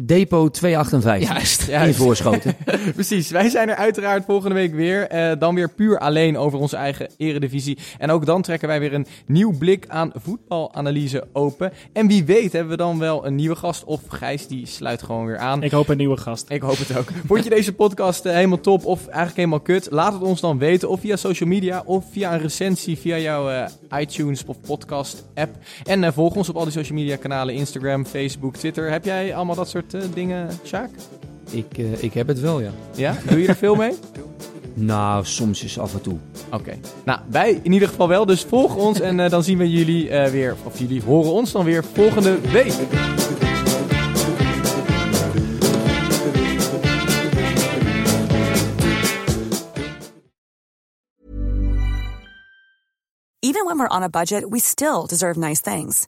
Depot 258 Juist. in Voorschoten. Precies, wij zijn er uiteraard volgende week weer. Eh, dan weer puur alleen over onze eigen eredivisie. En ook dan trekken wij weer een nieuw blik aan voetbalanalyse open. En wie weet hebben we dan wel een nieuwe gast. Of Gijs, die sluit gewoon weer aan. Ik hoop een nieuwe gast. Ik hoop het ook. Vond je deze podcast eh, helemaal top of eigenlijk helemaal kut? Laat het ons dan weten. Of via social media of via een recensie via jouw eh, iTunes of podcast app. En volg ons op al die social media kanalen. Instagram, Facebook, Twitter. Heb jij allemaal dat soort dingen, Sjaak? Ik, eh, ik heb het wel, ja. Ja? Doe je er veel mee? Nou, soms is af en toe. Oké. Nou, wij in ieder geval wel. Dus volg ons en eh, dan zien we jullie eh, weer, of jullie horen ons dan weer volgende week. Even when we're on a budget, we still deserve nice things.